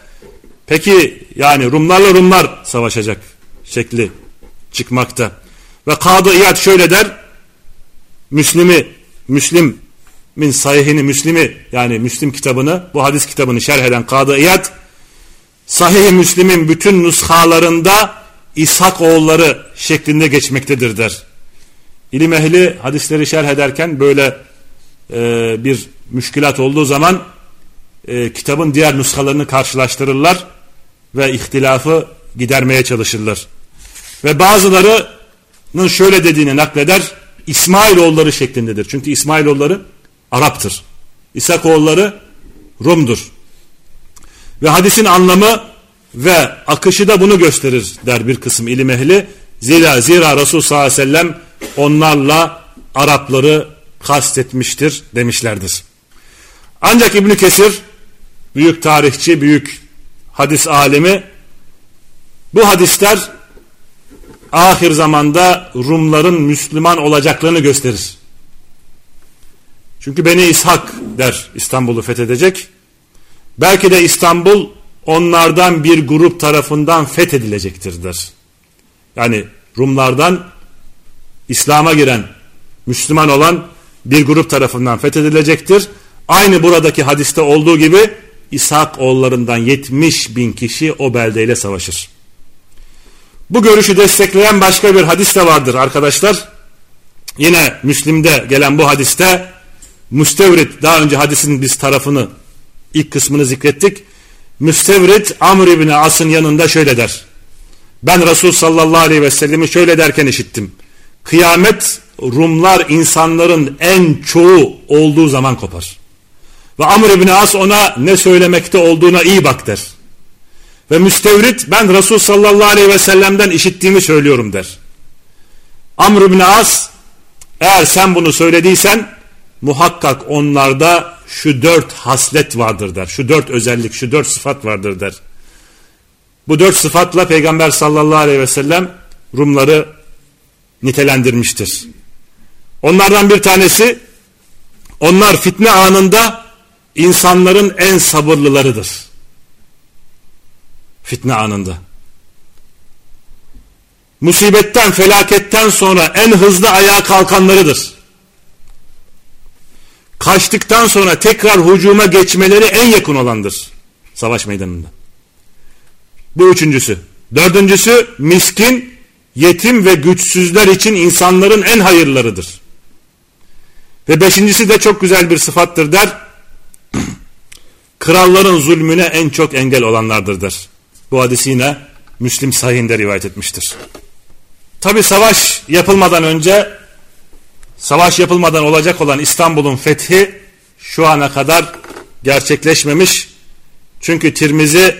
Peki yani Rumlarla Rumlar savaşacak şekli çıkmakta. Ve Kadı İyad şöyle der Müslim'i Müslim'in sahihini Müslim'i yani Müslim kitabını bu hadis kitabını şerh eden Kadı İyad Sahih-i Müslim'in bütün nushalarında İshak oğulları şeklinde geçmektedir der. İlim ehli hadisleri şerh ederken böyle e, bir müşkilat olduğu zaman e, kitabın diğer nuskalarını karşılaştırırlar ve ihtilafı gidermeye çalışırlar. Ve bazılarının şöyle dediğini nakleder İsmailoğulları şeklindedir. Çünkü İsmailoğulları Arap'tır. İsakoğulları Rum'dur. Ve hadisin anlamı ve akışı da bunu gösterir der bir kısım ilim ehli. Zira, zira Resul sallallahu aleyhi ve sellem onlarla Arapları kastetmiştir demişlerdir. Ancak İbn Kesir büyük tarihçi, büyük hadis alemi bu hadisler ahir zamanda Rumların Müslüman olacaklarını gösterir. Çünkü Beni İshak der İstanbul'u fethedecek. Belki de İstanbul onlardan bir grup tarafından fethedilecektir der. Yani Rumlardan İslam'a giren, Müslüman olan bir grup tarafından fethedilecektir. Aynı buradaki hadiste olduğu gibi İshak oğullarından 70 bin kişi o beldeyle savaşır. Bu görüşü destekleyen başka bir hadis de vardır arkadaşlar. Yine Müslim'de gelen bu hadiste Müstevrit daha önce hadisin biz tarafını ilk kısmını zikrettik. Müstevrit Amr İbni As'ın yanında şöyle der. Ben Resul sallallahu aleyhi ve sellemi şöyle derken işittim. Kıyamet Rumlar insanların en çoğu olduğu zaman kopar. Ve Amr İbni As ona ne söylemekte olduğuna iyi bak der. Ve müstevrit ben Resul sallallahu aleyhi ve sellem'den işittiğimi söylüyorum der. Amr ibn As eğer sen bunu söylediysen muhakkak onlarda şu dört haslet vardır der. Şu dört özellik, şu dört sıfat vardır der. Bu dört sıfatla Peygamber sallallahu aleyhi ve sellem Rumları nitelendirmiştir. Onlardan bir tanesi onlar fitne anında insanların en sabırlılarıdır. Fitne anında musibetten, felaketten sonra en hızlı ayağa kalkanlarıdır. Kaçtıktan sonra tekrar hucuma geçmeleri en yakın olandır. Savaş meydanında. Bu üçüncüsü. Dördüncüsü miskin, yetim ve güçsüzler için insanların en hayırlarıdır. Ve beşincisi de çok güzel bir sıfattır der. Kralların zulmüne en çok engel olanlardır der. Bu hadisi yine Müslim sahihinde rivayet etmiştir. Tabi savaş yapılmadan önce savaş yapılmadan olacak olan İstanbul'un fethi şu ana kadar gerçekleşmemiş. Çünkü Tirmizi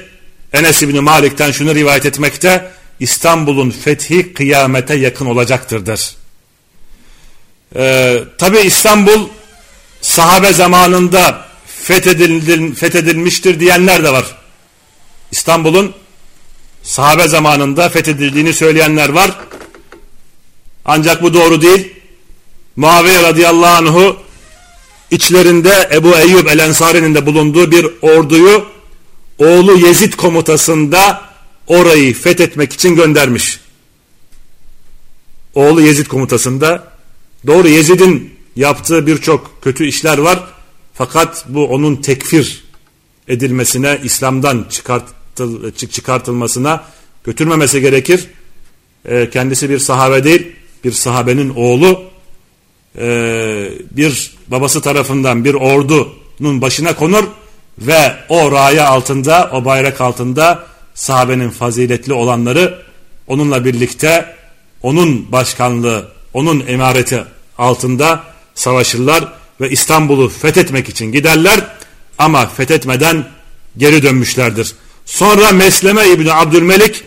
Enes İbni Malik'ten şunu rivayet etmekte İstanbul'un fethi kıyamete yakın olacaktır der. Ee, Tabi İstanbul sahabe zamanında fethedil, fethedilmiştir diyenler de var. İstanbul'un sahabe zamanında fethedildiğini söyleyenler var. Ancak bu doğru değil. Muaviye radıyallahu anhu içlerinde Ebu Eyyub el Ensari'nin de bulunduğu bir orduyu oğlu Yezid komutasında orayı fethetmek için göndermiş. Oğlu Yezid komutasında doğru Yezid'in yaptığı birçok kötü işler var. Fakat bu onun tekfir edilmesine, İslam'dan çıkartıl, çıkartılmasına götürmemesi gerekir. E, kendisi bir sahabe değil bir sahabenin oğlu e, bir babası tarafından bir ordunun başına konur ve o raya altında o bayrak altında sahabenin faziletli olanları onunla birlikte onun başkanlığı onun emareti altında savaşırlar ve İstanbul'u fethetmek için giderler ama fethetmeden geri dönmüşlerdir. Sonra Mesleme İbni Abdülmelik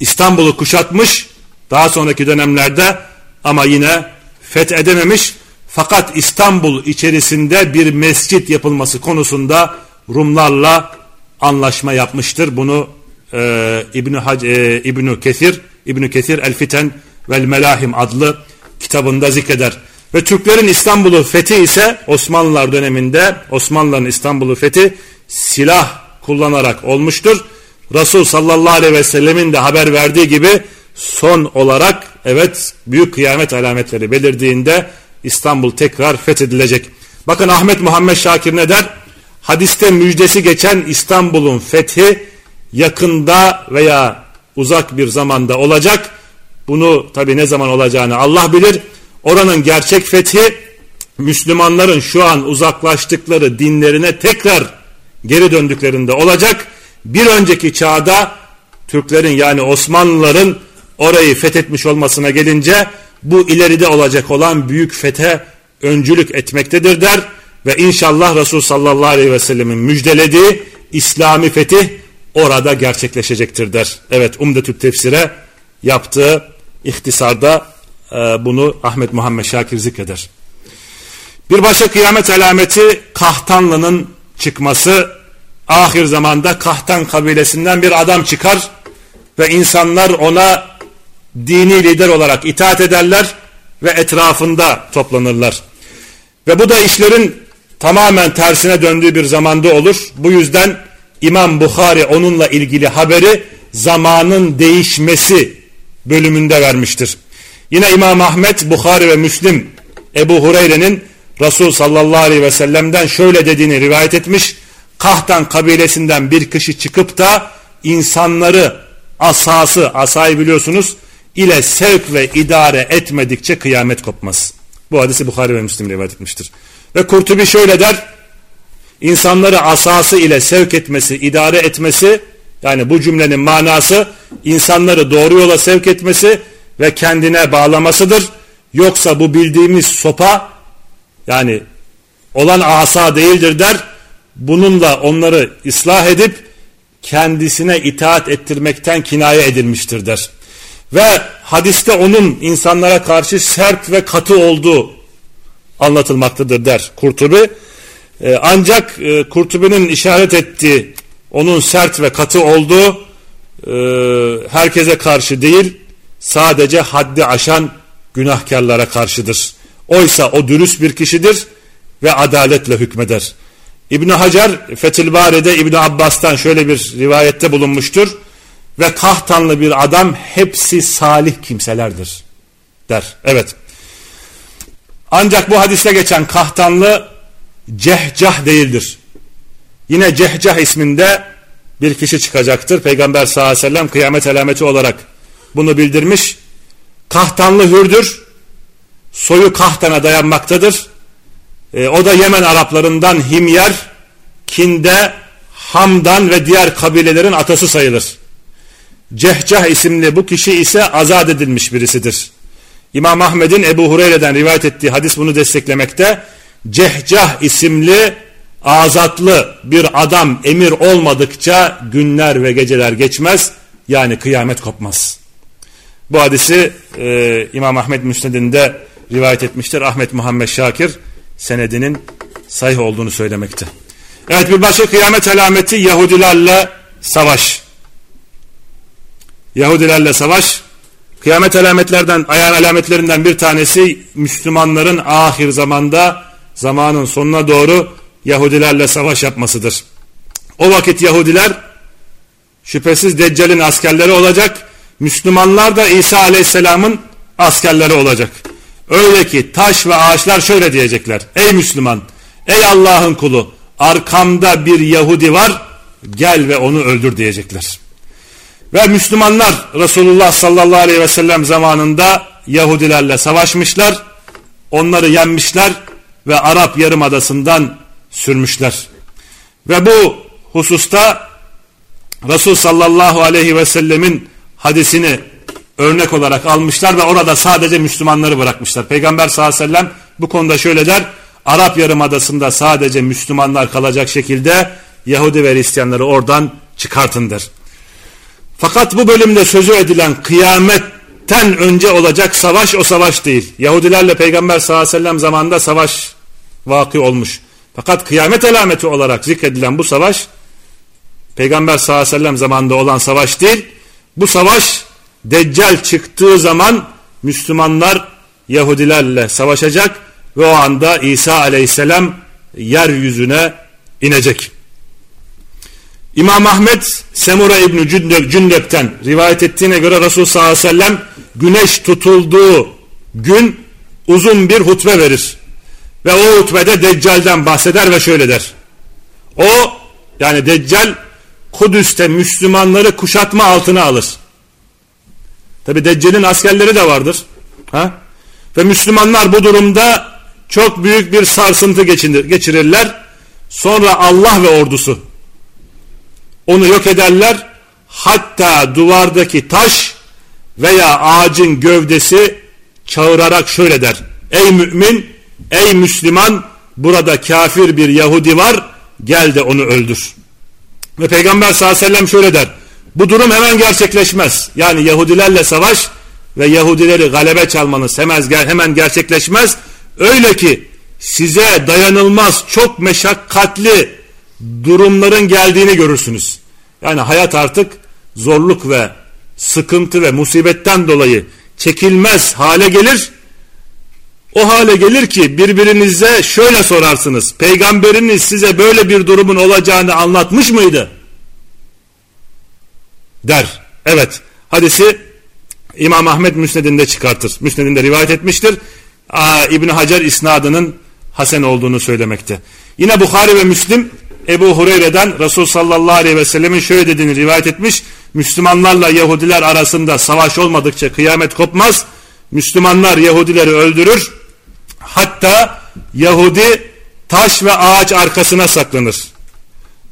İstanbul'u kuşatmış daha sonraki dönemlerde ama yine fethedememiş fakat İstanbul içerisinde bir mescit yapılması konusunda Rumlarla anlaşma yapmıştır. Bunu e, İbn Hac e, İbn Kesir İbn Kesir El Fiten vel Melahim adlı kitabında zikreder. Ve Türklerin İstanbul'u fethi ise Osmanlılar döneminde Osmanlıların İstanbul'u fethi silah kullanarak olmuştur. Resul sallallahu aleyhi ve sellemin de haber verdiği gibi son olarak evet büyük kıyamet alametleri belirdiğinde İstanbul tekrar fethedilecek. Bakın Ahmet Muhammed Şakir ne der? Hadiste müjdesi geçen İstanbul'un fethi yakında veya uzak bir zamanda olacak. Bunu tabi ne zaman olacağını Allah bilir. Oranın gerçek fethi Müslümanların şu an uzaklaştıkları dinlerine tekrar geri döndüklerinde olacak. Bir önceki çağda Türklerin yani Osmanlıların orayı fethetmiş olmasına gelince bu ileride olacak olan büyük fethe öncülük etmektedir der ve inşallah Resul sallallahu aleyhi ve sellemin müjdelediği İslami fetih orada gerçekleşecektir der. Evet Umdetü Tefsir'e yaptığı ihtisarda e, bunu Ahmet Muhammed Şakir zikreder. Bir başka kıyamet alameti Kahtanlı'nın çıkması ahir zamanda Kahtan kabilesinden bir adam çıkar ve insanlar ona dini lider olarak itaat ederler ve etrafında toplanırlar. Ve bu da işlerin tamamen tersine döndüğü bir zamanda olur. Bu yüzden İmam Bukhari onunla ilgili haberi zamanın değişmesi bölümünde vermiştir. Yine İmam Ahmet, Bukhari ve Müslim Ebu Hureyre'nin Resul sallallahu aleyhi ve sellem'den şöyle dediğini rivayet etmiş. Kahtan kabilesinden bir kişi çıkıp da insanları asası, asayı biliyorsunuz ile sevk ve idare etmedikçe kıyamet kopmaz. Bu hadisi Bukhari ve Müslim rivayet etmiştir. Ve Kurtubi şöyle der, insanları asası ile sevk etmesi, idare etmesi, yani bu cümlenin manası insanları doğru yola sevk etmesi ve kendine bağlamasıdır. Yoksa bu bildiğimiz sopa yani olan asa değildir der. Bununla onları ıslah edip kendisine itaat ettirmekten kinaye edilmiştir der. Ve hadiste onun insanlara karşı sert ve katı olduğu anlatılmaktadır der Kurtubi. Ee, ancak e, Kurtubi'nin işaret ettiği onun sert ve katı olduğu e, herkese karşı değil sadece haddi aşan günahkarlara karşıdır. Oysa o dürüst bir kişidir ve adaletle hükmeder. İbn Hacer Fethül Bari'de İbn Abbas'tan şöyle bir rivayette bulunmuştur. Ve kahtanlı bir adam hepsi salih kimselerdir der. Evet. Ancak bu hadiste geçen kahtanlı cehcah değildir. Yine cehcah isminde bir kişi çıkacaktır. Peygamber sallallahu aleyhi ve sellem kıyamet alameti olarak bunu bildirmiş. Kahtanlı hürdür. Soyu kahtana dayanmaktadır. E, o da Yemen Araplarından Himyer, Kinde, Hamdan ve diğer kabilelerin atası sayılır. Cehcah isimli bu kişi ise azat edilmiş birisidir. İmam Ahmed'in Ebu Hureyre'den rivayet ettiği hadis bunu desteklemekte. Cehcah isimli azatlı bir adam emir olmadıkça günler ve geceler geçmez. Yani kıyamet kopmaz. Bu hadisi e, İmam Ahmet Müsned'inde rivayet etmiştir. Ahmet Muhammed Şakir senedinin sahih olduğunu söylemekte. Evet bir başka kıyamet alameti Yahudilerle savaş. Yahudilerle savaş. Kıyamet alametlerden, ayağın alametlerinden bir tanesi Müslümanların ahir zamanda zamanın sonuna doğru Yahudilerle savaş yapmasıdır. O vakit Yahudiler şüphesiz Deccal'in askerleri olacak. Müslümanlar da İsa Aleyhisselam'ın askerleri olacak. Öyle ki taş ve ağaçlar şöyle diyecekler. Ey Müslüman, ey Allah'ın kulu, arkamda bir Yahudi var, gel ve onu öldür diyecekler. Ve Müslümanlar Resulullah sallallahu aleyhi ve sellem zamanında Yahudilerle savaşmışlar, onları yenmişler ve Arap Yarımadası'ndan sürmüşler. Ve bu hususta Resul sallallahu aleyhi ve sellemin hadisini örnek olarak almışlar ve orada sadece Müslümanları bırakmışlar. Peygamber sallallahu aleyhi ve sellem bu konuda şöyle der. Arap Yarımadası'nda sadece Müslümanlar kalacak şekilde Yahudi ve Hristiyanları oradan çıkartındır. Fakat bu bölümde sözü edilen kıyametten önce olacak savaş o savaş değil. Yahudilerle Peygamber sallallahu aleyhi ve sellem zamanında savaş vakı olmuş. Fakat kıyamet alameti olarak zikredilen bu savaş Peygamber sallallahu aleyhi ve sellem zamanında olan savaş değil. Bu savaş Deccal çıktığı zaman Müslümanlar Yahudilerle savaşacak ve o anda İsa aleyhisselam yeryüzüne inecek. İmam Ahmet Semura İbni Cündep'ten rivayet ettiğine göre Resul sallallahu aleyhi ve sellem güneş tutulduğu gün uzun bir hutbe verir. Ve o hutbede Deccal'den bahseder ve şöyle der. O yani Deccal Kudüs'te Müslümanları kuşatma altına alır. Tabi Deccal'in askerleri de vardır. Ha? Ve Müslümanlar bu durumda çok büyük bir sarsıntı geçirirler. Sonra Allah ve ordusu onu yok ederler. Hatta duvardaki taş veya ağacın gövdesi çağırarak şöyle der. Ey mümin, ey Müslüman burada kafir bir Yahudi var gel de onu öldür. Ve Peygamber sallallahu aleyhi ve sellem şöyle der. Bu durum hemen gerçekleşmez. Yani Yahudilerle savaş ve Yahudileri galebe çalmanız hemen, gerçekleşmez. Öyle ki size dayanılmaz çok meşakkatli durumların geldiğini görürsünüz. Yani hayat artık zorluk ve sıkıntı ve musibetten dolayı çekilmez hale gelir. O hale gelir ki birbirinize şöyle sorarsınız. Peygamberiniz size böyle bir durumun olacağını anlatmış mıydı? Der. Evet. Hadisi İmam Ahmet Müsned'inde çıkartır. Müsned'inde rivayet etmiştir. İbn Hacer isnadının hasen olduğunu söylemekte. Yine Bukhari ve Müslim Ebu Hureyre'den Resul sallallahu aleyhi ve sellemin şöyle dediğini rivayet etmiş. Müslümanlarla Yahudiler arasında savaş olmadıkça kıyamet kopmaz. Müslümanlar Yahudileri öldürür. Hatta Yahudi taş ve ağaç arkasına saklanır.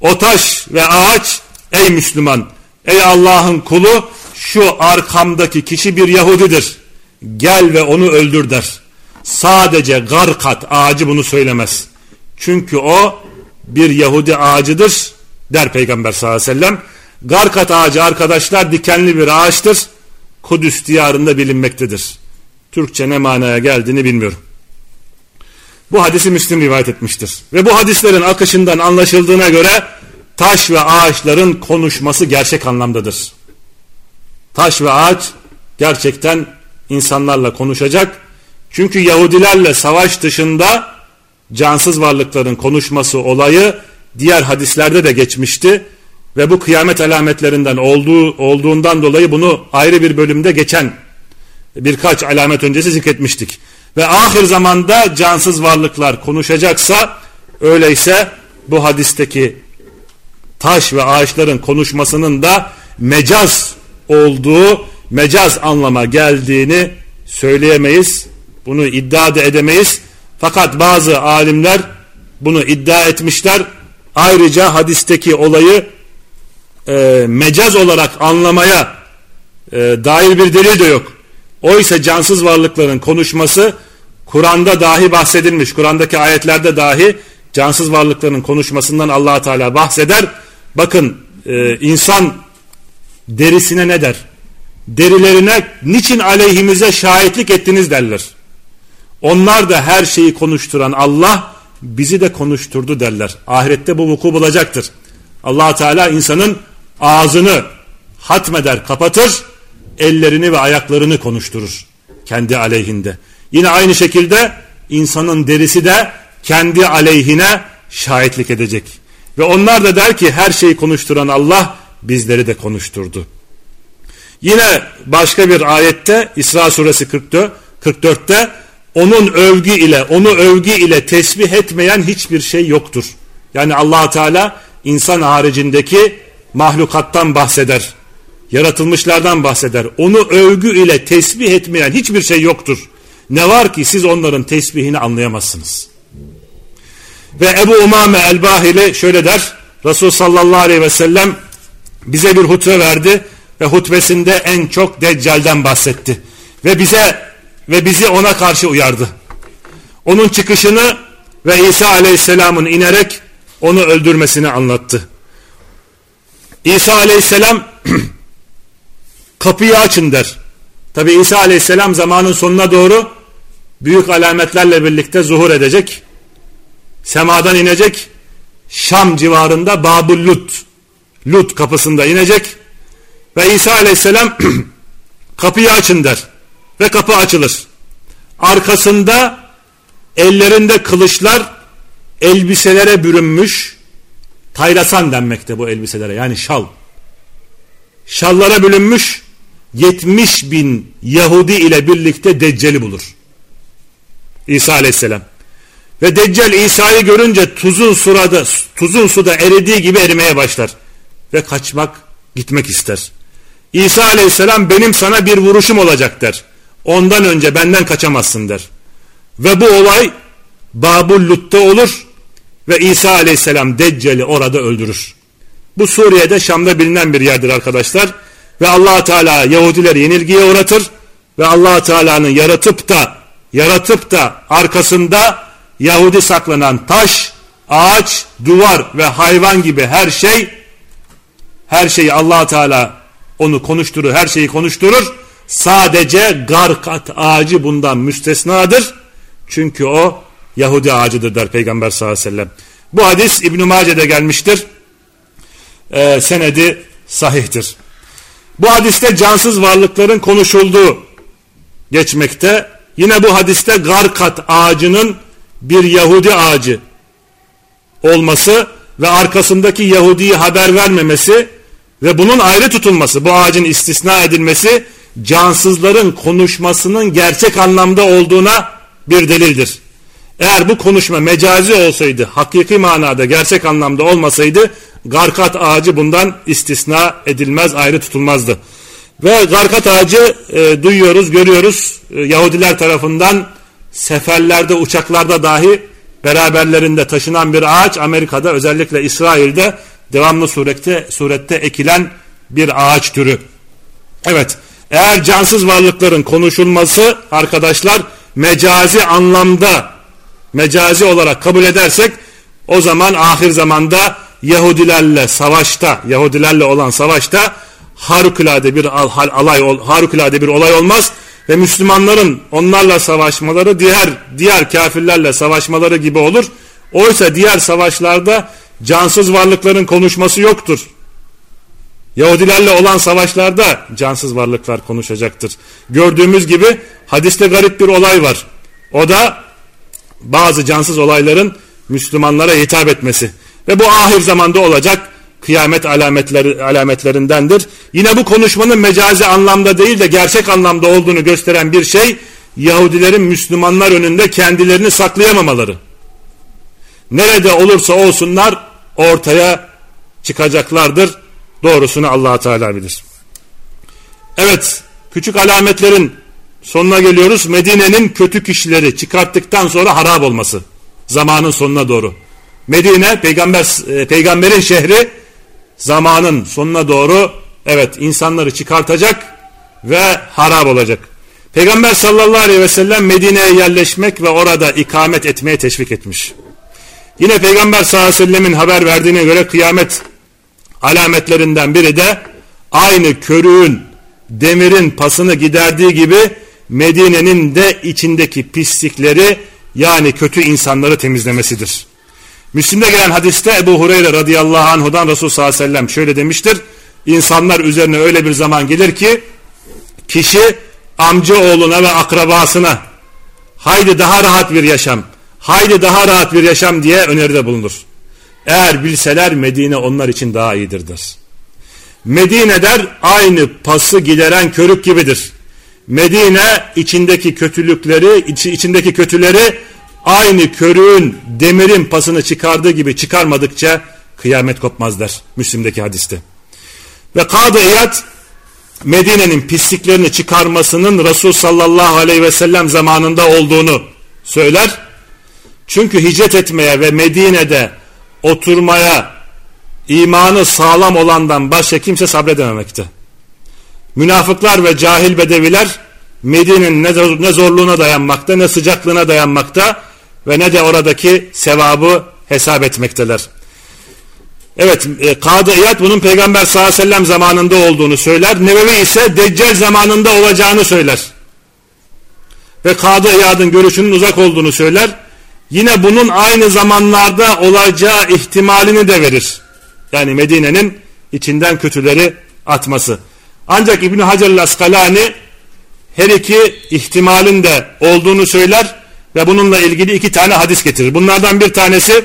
O taş ve ağaç ey Müslüman, ey Allah'ın kulu şu arkamdaki kişi bir Yahudidir. Gel ve onu öldür der. Sadece garkat ağacı bunu söylemez. Çünkü o bir Yahudi ağacıdır der Peygamber sallallahu aleyhi ve sellem. Garkat ağacı arkadaşlar dikenli bir ağaçtır. Kudüs diyarında bilinmektedir. Türkçe ne manaya geldiğini bilmiyorum. Bu hadisi Müslim rivayet etmiştir. Ve bu hadislerin akışından anlaşıldığına göre taş ve ağaçların konuşması gerçek anlamdadır. Taş ve ağaç gerçekten insanlarla konuşacak. Çünkü Yahudilerle savaş dışında cansız varlıkların konuşması olayı diğer hadislerde de geçmişti. Ve bu kıyamet alametlerinden olduğu, olduğundan dolayı bunu ayrı bir bölümde geçen birkaç alamet öncesi zikretmiştik. Ve ahir zamanda cansız varlıklar konuşacaksa öyleyse bu hadisteki taş ve ağaçların konuşmasının da mecaz olduğu, mecaz anlama geldiğini söyleyemeyiz. Bunu iddia da edemeyiz. Fakat bazı alimler bunu iddia etmişler. Ayrıca hadisteki olayı e, mecaz olarak anlamaya e, dair bir delil de yok. Oysa cansız varlıkların konuşması Kur'an'da dahi bahsedilmiş. Kur'an'daki ayetlerde dahi cansız varlıkların konuşmasından allah Teala bahseder. Bakın e, insan derisine ne der? Derilerine niçin aleyhimize şahitlik ettiniz derler. Onlar da her şeyi konuşturan Allah bizi de konuşturdu derler. Ahirette bu vuku bulacaktır. allah Teala insanın ağzını hatmeder kapatır ellerini ve ayaklarını konuşturur kendi aleyhinde. Yine aynı şekilde insanın derisi de kendi aleyhine şahitlik edecek. Ve onlar da der ki her şeyi konuşturan Allah bizleri de konuşturdu. Yine başka bir ayette İsra suresi 44, 44'te onun övgü ile onu övgü ile tesbih etmeyen hiçbir şey yoktur. Yani allah Teala insan haricindeki mahlukattan bahseder. Yaratılmışlardan bahseder. Onu övgü ile tesbih etmeyen hiçbir şey yoktur. Ne var ki siz onların tesbihini anlayamazsınız. Ve Ebu Umame el-Bahili şöyle der. Resul sallallahu aleyhi ve sellem bize bir hutbe verdi ve hutbesinde en çok Deccal'den bahsetti. Ve bize ve bizi ona karşı uyardı. Onun çıkışını ve İsa aleyhisselamın inerek onu öldürmesini anlattı. İsa aleyhisselam kapıyı açın der. Tabi İsa aleyhisselam zamanın sonuna doğru büyük alametlerle birlikte zuhur edecek. Semadan inecek. Şam civarında Babul Lut, Lut kapısında inecek. Ve İsa aleyhisselam kapıyı açın der. Ve kapı açılır. Arkasında ellerinde kılıçlar elbiselere bürünmüş taylasan denmekte bu elbiselere yani şal. Şallara bürünmüş 70 bin Yahudi ile birlikte Deccal'i bulur. İsa aleyhisselam. Ve Deccal İsa'yı görünce tuzun surada, tuzun suda eridiği gibi erimeye başlar. Ve kaçmak, gitmek ister. İsa aleyhisselam benim sana bir vuruşum olacak der. Ondan önce benden kaçamazsın der. Ve bu olay Babul Lut'ta olur ve İsa aleyhisselam Deccal'i orada öldürür. Bu Suriye'de Şam'da bilinen bir yerdir arkadaşlar. Ve allah Teala Yahudileri yenilgiye uğratır ve allah Teala'nın yaratıp da yaratıp da arkasında Yahudi saklanan taş, ağaç, duvar ve hayvan gibi her şey her şeyi allah Teala onu konuşturur, her şeyi konuşturur. Sadece garkat ağacı bundan müstesnadır. Çünkü o Yahudi ağacıdır der Peygamber sallallahu aleyhi ve sellem. Bu hadis İbn-i Mace'de gelmiştir. Ee, senedi sahihtir. Bu hadiste cansız varlıkların konuşulduğu geçmekte. Yine bu hadiste garkat ağacının bir Yahudi ağacı olması ve arkasındaki Yahudi'yi haber vermemesi ve bunun ayrı tutulması, bu ağacın istisna edilmesi cansızların konuşmasının gerçek anlamda olduğuna bir delildir. Eğer bu konuşma mecazi olsaydı, hakiki manada, gerçek anlamda olmasaydı garkat ağacı bundan istisna edilmez, ayrı tutulmazdı. Ve garkat ağacı e, duyuyoruz, görüyoruz. E, Yahudiler tarafından seferlerde, uçaklarda dahi beraberlerinde taşınan bir ağaç Amerika'da özellikle İsrail'de devamlı surette, surette ekilen bir ağaç türü. Evet eğer cansız varlıkların konuşulması arkadaşlar mecazi anlamda mecazi olarak kabul edersek o zaman ahir zamanda Yahudilerle savaşta Yahudilerle olan savaşta harikulade bir alay harikulade bir olay olmaz ve Müslümanların onlarla savaşmaları diğer diğer kafirlerle savaşmaları gibi olur. Oysa diğer savaşlarda cansız varlıkların konuşması yoktur. Yahudilerle olan savaşlarda cansız varlıklar konuşacaktır. Gördüğümüz gibi hadiste garip bir olay var. O da bazı cansız olayların Müslümanlara hitap etmesi. Ve bu ahir zamanda olacak kıyamet alametleri, alametlerindendir. Yine bu konuşmanın mecazi anlamda değil de gerçek anlamda olduğunu gösteren bir şey Yahudilerin Müslümanlar önünde kendilerini saklayamamaları. Nerede olursa olsunlar ortaya çıkacaklardır. Doğrusunu allah Teala bilir. Evet küçük alametlerin sonuna geliyoruz. Medine'nin kötü kişileri çıkarttıktan sonra harap olması. Zamanın sonuna doğru. Medine peygamber e, peygamberin şehri zamanın sonuna doğru evet insanları çıkartacak ve harap olacak. Peygamber sallallahu aleyhi ve sellem Medine'ye yerleşmek ve orada ikamet etmeye teşvik etmiş. Yine Peygamber sallallahu aleyhi ve sellemin haber verdiğine göre kıyamet alametlerinden biri de aynı körüğün demirin pasını giderdiği gibi Medine'nin de içindeki pislikleri yani kötü insanları temizlemesidir. Müslim'de gelen hadiste Ebu Hureyre radıyallahu anhudan Resul sallallahu aleyhi ve sellem şöyle demiştir. İnsanlar üzerine öyle bir zaman gelir ki kişi amca oğluna ve akrabasına haydi daha rahat bir yaşam, haydi daha rahat bir yaşam diye öneride bulunur. Eğer bilseler Medine onlar için daha iyidir der. Medine der aynı pası gideren körük gibidir. Medine içindeki kötülükleri, içindeki kötüleri aynı körüğün demirin pasını çıkardığı gibi çıkarmadıkça kıyamet kopmaz der Müslim'deki hadiste. Ve Kadı İyad Medine'nin pisliklerini çıkarmasının Resul sallallahu aleyhi ve sellem zamanında olduğunu söyler. Çünkü hicret etmeye ve Medine'de oturmaya imanı sağlam olandan başka kimse sabredememekte. Münafıklar ve cahil bedeviler Medine'nin ne zorluğuna dayanmakta ne sıcaklığına dayanmakta ve ne de oradaki sevabı hesap etmekteler. Evet e, Kadı İyad bunun Peygamber sallallahu aleyhi ve sellem zamanında olduğunu söyler. Nebevi ise Deccal zamanında olacağını söyler. Ve Kadı İyad'ın görüşünün uzak olduğunu söyler. Yine bunun aynı zamanlarda olacağı ihtimalini de verir. Yani Medine'nin içinden kötüleri atması. Ancak İbn Hacer Askalani her iki ihtimalin de olduğunu söyler ve bununla ilgili iki tane hadis getirir. Bunlardan bir tanesi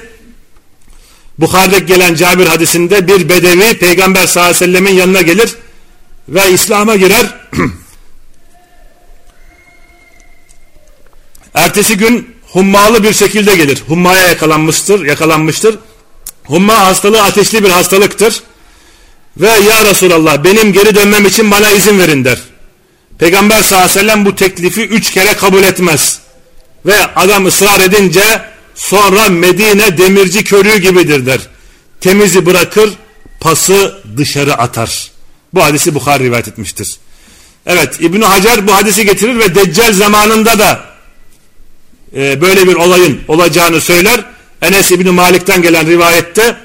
Bukhari'de gelen Cabir hadisinde bir bedevi Peygamber sallallahu aleyhi ve sellemin yanına gelir ve İslam'a girer. Ertesi gün hummalı bir şekilde gelir. Hummaya yakalanmıştır, yakalanmıştır. Humma hastalığı ateşli bir hastalıktır. Ve ya Resulallah benim geri dönmem için bana izin verin der. Peygamber sallallahu aleyhi ve sellem bu teklifi üç kere kabul etmez. Ve adam ısrar edince sonra Medine demirci körüğü gibidir der. Temizi bırakır pası dışarı atar. Bu hadisi Bukhari rivayet etmiştir. Evet İbn Hacer bu hadisi getirir ve Deccal zamanında da e, böyle bir olayın olacağını söyler. Enes İbni Malik'ten gelen rivayette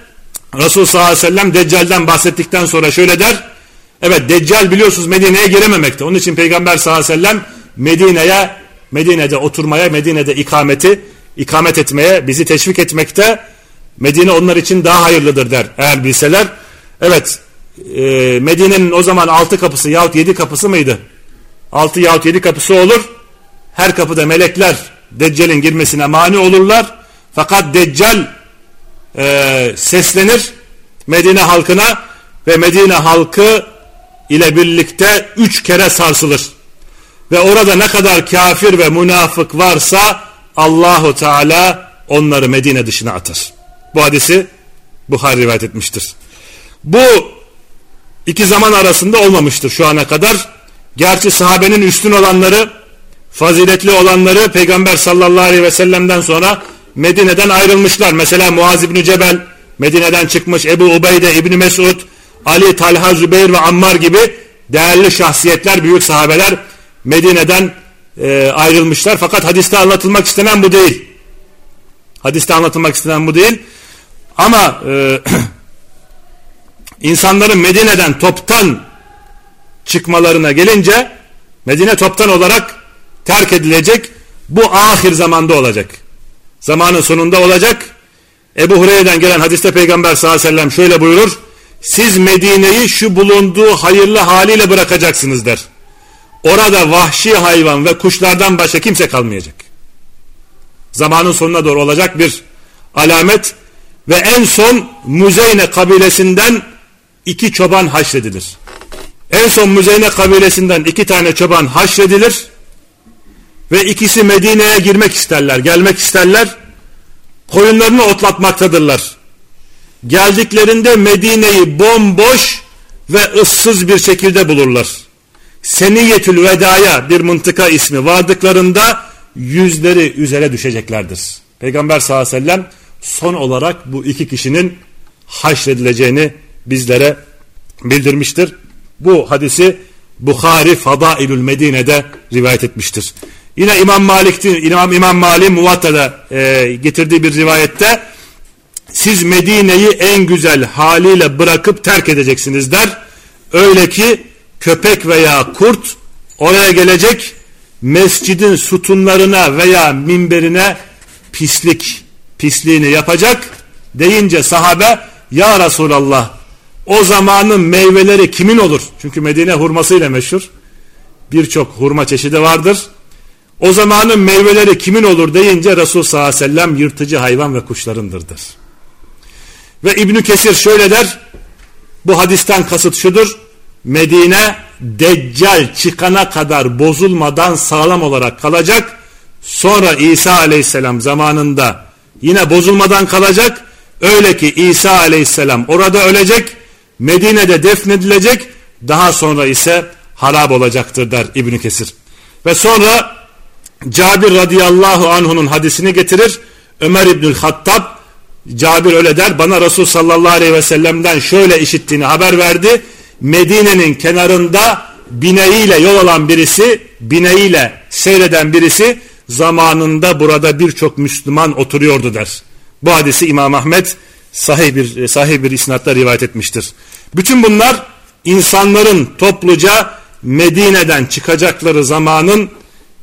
Resul sallallahu aleyhi ve sellem Deccal'den bahsettikten sonra şöyle der. Evet Deccal biliyorsunuz Medine'ye girememekte. Onun için Peygamber sallallahu aleyhi ve sellem Medine'ye Medine'de oturmaya, Medine'de ikameti ikamet etmeye, bizi teşvik etmekte Medine onlar için daha hayırlıdır der eğer bilseler. Evet e, Medine'nin o zaman altı kapısı yahut yedi kapısı mıydı? Altı yahut yedi kapısı olur. Her kapıda melekler Deccal'in girmesine mani olurlar. Fakat Deccal e, seslenir Medine halkına ve Medine halkı ile birlikte üç kere sarsılır. Ve orada ne kadar kafir ve münafık varsa Allahu Teala onları Medine dışına atar. Bu hadisi Buhari rivayet etmiştir. Bu iki zaman arasında olmamıştır şu ana kadar. Gerçi sahabenin üstün olanları, faziletli olanları Peygamber sallallahu aleyhi ve sellem'den sonra Medine'den ayrılmışlar. Mesela Muaz İbni Cebel Medine'den çıkmış. Ebu Ubeyde İbni Mesud, Ali, Talha, Zübeyir ve Ammar gibi değerli şahsiyetler, büyük sahabeler Medine'den e, ayrılmışlar. Fakat hadiste anlatılmak istenen bu değil. Hadiste anlatılmak istenen bu değil. Ama e, insanların Medine'den toptan çıkmalarına gelince Medine toptan olarak terk edilecek. Bu ahir zamanda olacak. Zamanın sonunda olacak. Ebu Hureyre'den gelen hadiste Peygamber sallallahu aleyhi ve sellem şöyle buyurur. Siz Medine'yi şu bulunduğu hayırlı haliyle bırakacaksınız der. Orada vahşi hayvan ve kuşlardan başka kimse kalmayacak. Zamanın sonuna doğru olacak bir alamet ve en son Muzeyne kabilesinden iki çoban haşredilir. En son Müzeyne kabilesinden iki tane çoban haşredilir ve ikisi Medine'ye girmek isterler, gelmek isterler. Koyunlarını otlatmaktadırlar. Geldiklerinde Medine'yi bomboş ve ıssız bir şekilde bulurlar. Seniyetül Veda'ya bir mıntıka ismi vardıklarında yüzleri üzere düşeceklerdir. Peygamber sallallahu aleyhi ve sellem son olarak bu iki kişinin haşredileceğini bizlere bildirmiştir. Bu hadisi Bukhari Fadailül Medine'de rivayet etmiştir. Yine İmam Malik'tin İmam İmam Malik Muvatta'da e, getirdiği bir rivayette siz Medine'yi en güzel haliyle bırakıp terk edeceksiniz der. Öyle ki köpek veya kurt oraya gelecek mescidin sütunlarına veya minberine pislik pisliğini yapacak deyince sahabe ya Resulallah o zamanın meyveleri kimin olur? Çünkü Medine hurmasıyla meşhur. Birçok hurma çeşidi vardır. O zamanın meyveleri kimin olur deyince Resul sallallahu aleyhi ve sellem yırtıcı hayvan ve kuşlarındırdır. Ve İbnü Kesir şöyle der. Bu hadisten kasıt şudur. Medine Deccal çıkana kadar bozulmadan sağlam olarak kalacak. Sonra İsa aleyhisselam zamanında yine bozulmadan kalacak. Öyle ki İsa aleyhisselam orada ölecek Medine'de defnedilecek daha sonra ise harap olacaktır der İbni Kesir. Ve sonra Cabir radıyallahu anh'unun hadisini getirir. Ömer İbnül Hattab Cabir öyle der bana Resul sallallahu aleyhi ve sellem'den şöyle işittiğini haber verdi. Medine'nin kenarında bineğiyle yol alan birisi bineğiyle seyreden birisi zamanında burada birçok Müslüman oturuyordu der. Bu hadisi İmam Ahmet sahih bir, sahih bir isnatla rivayet etmiştir. Bütün bunlar insanların topluca Medine'den çıkacakları zamanın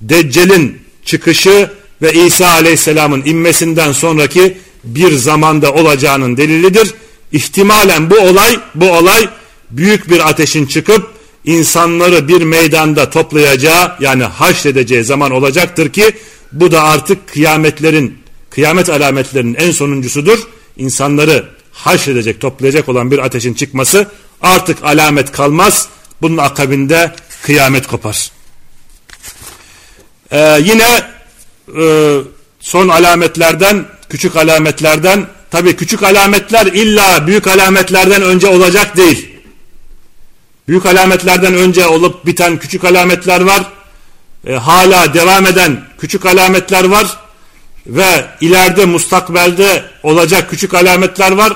Deccal'in çıkışı ve İsa Aleyhisselam'ın inmesinden sonraki bir zamanda olacağının delilidir. İhtimalen bu olay bu olay büyük bir ateşin çıkıp insanları bir meydanda toplayacağı yani haşredeceği zaman olacaktır ki bu da artık kıyametlerin kıyamet alametlerinin en sonuncusudur. İnsanları haşredecek, toplayacak olan bir ateşin çıkması artık alamet kalmaz. Bunun akabinde kıyamet kopar. Ee, yine e, son alametlerden, küçük alametlerden, tabii küçük alametler illa büyük alametlerden önce olacak değil. Büyük alametlerden önce olup biten küçük alametler var. E, hala devam eden küçük alametler var. Ve ileride mustakbelde olacak küçük alametler var.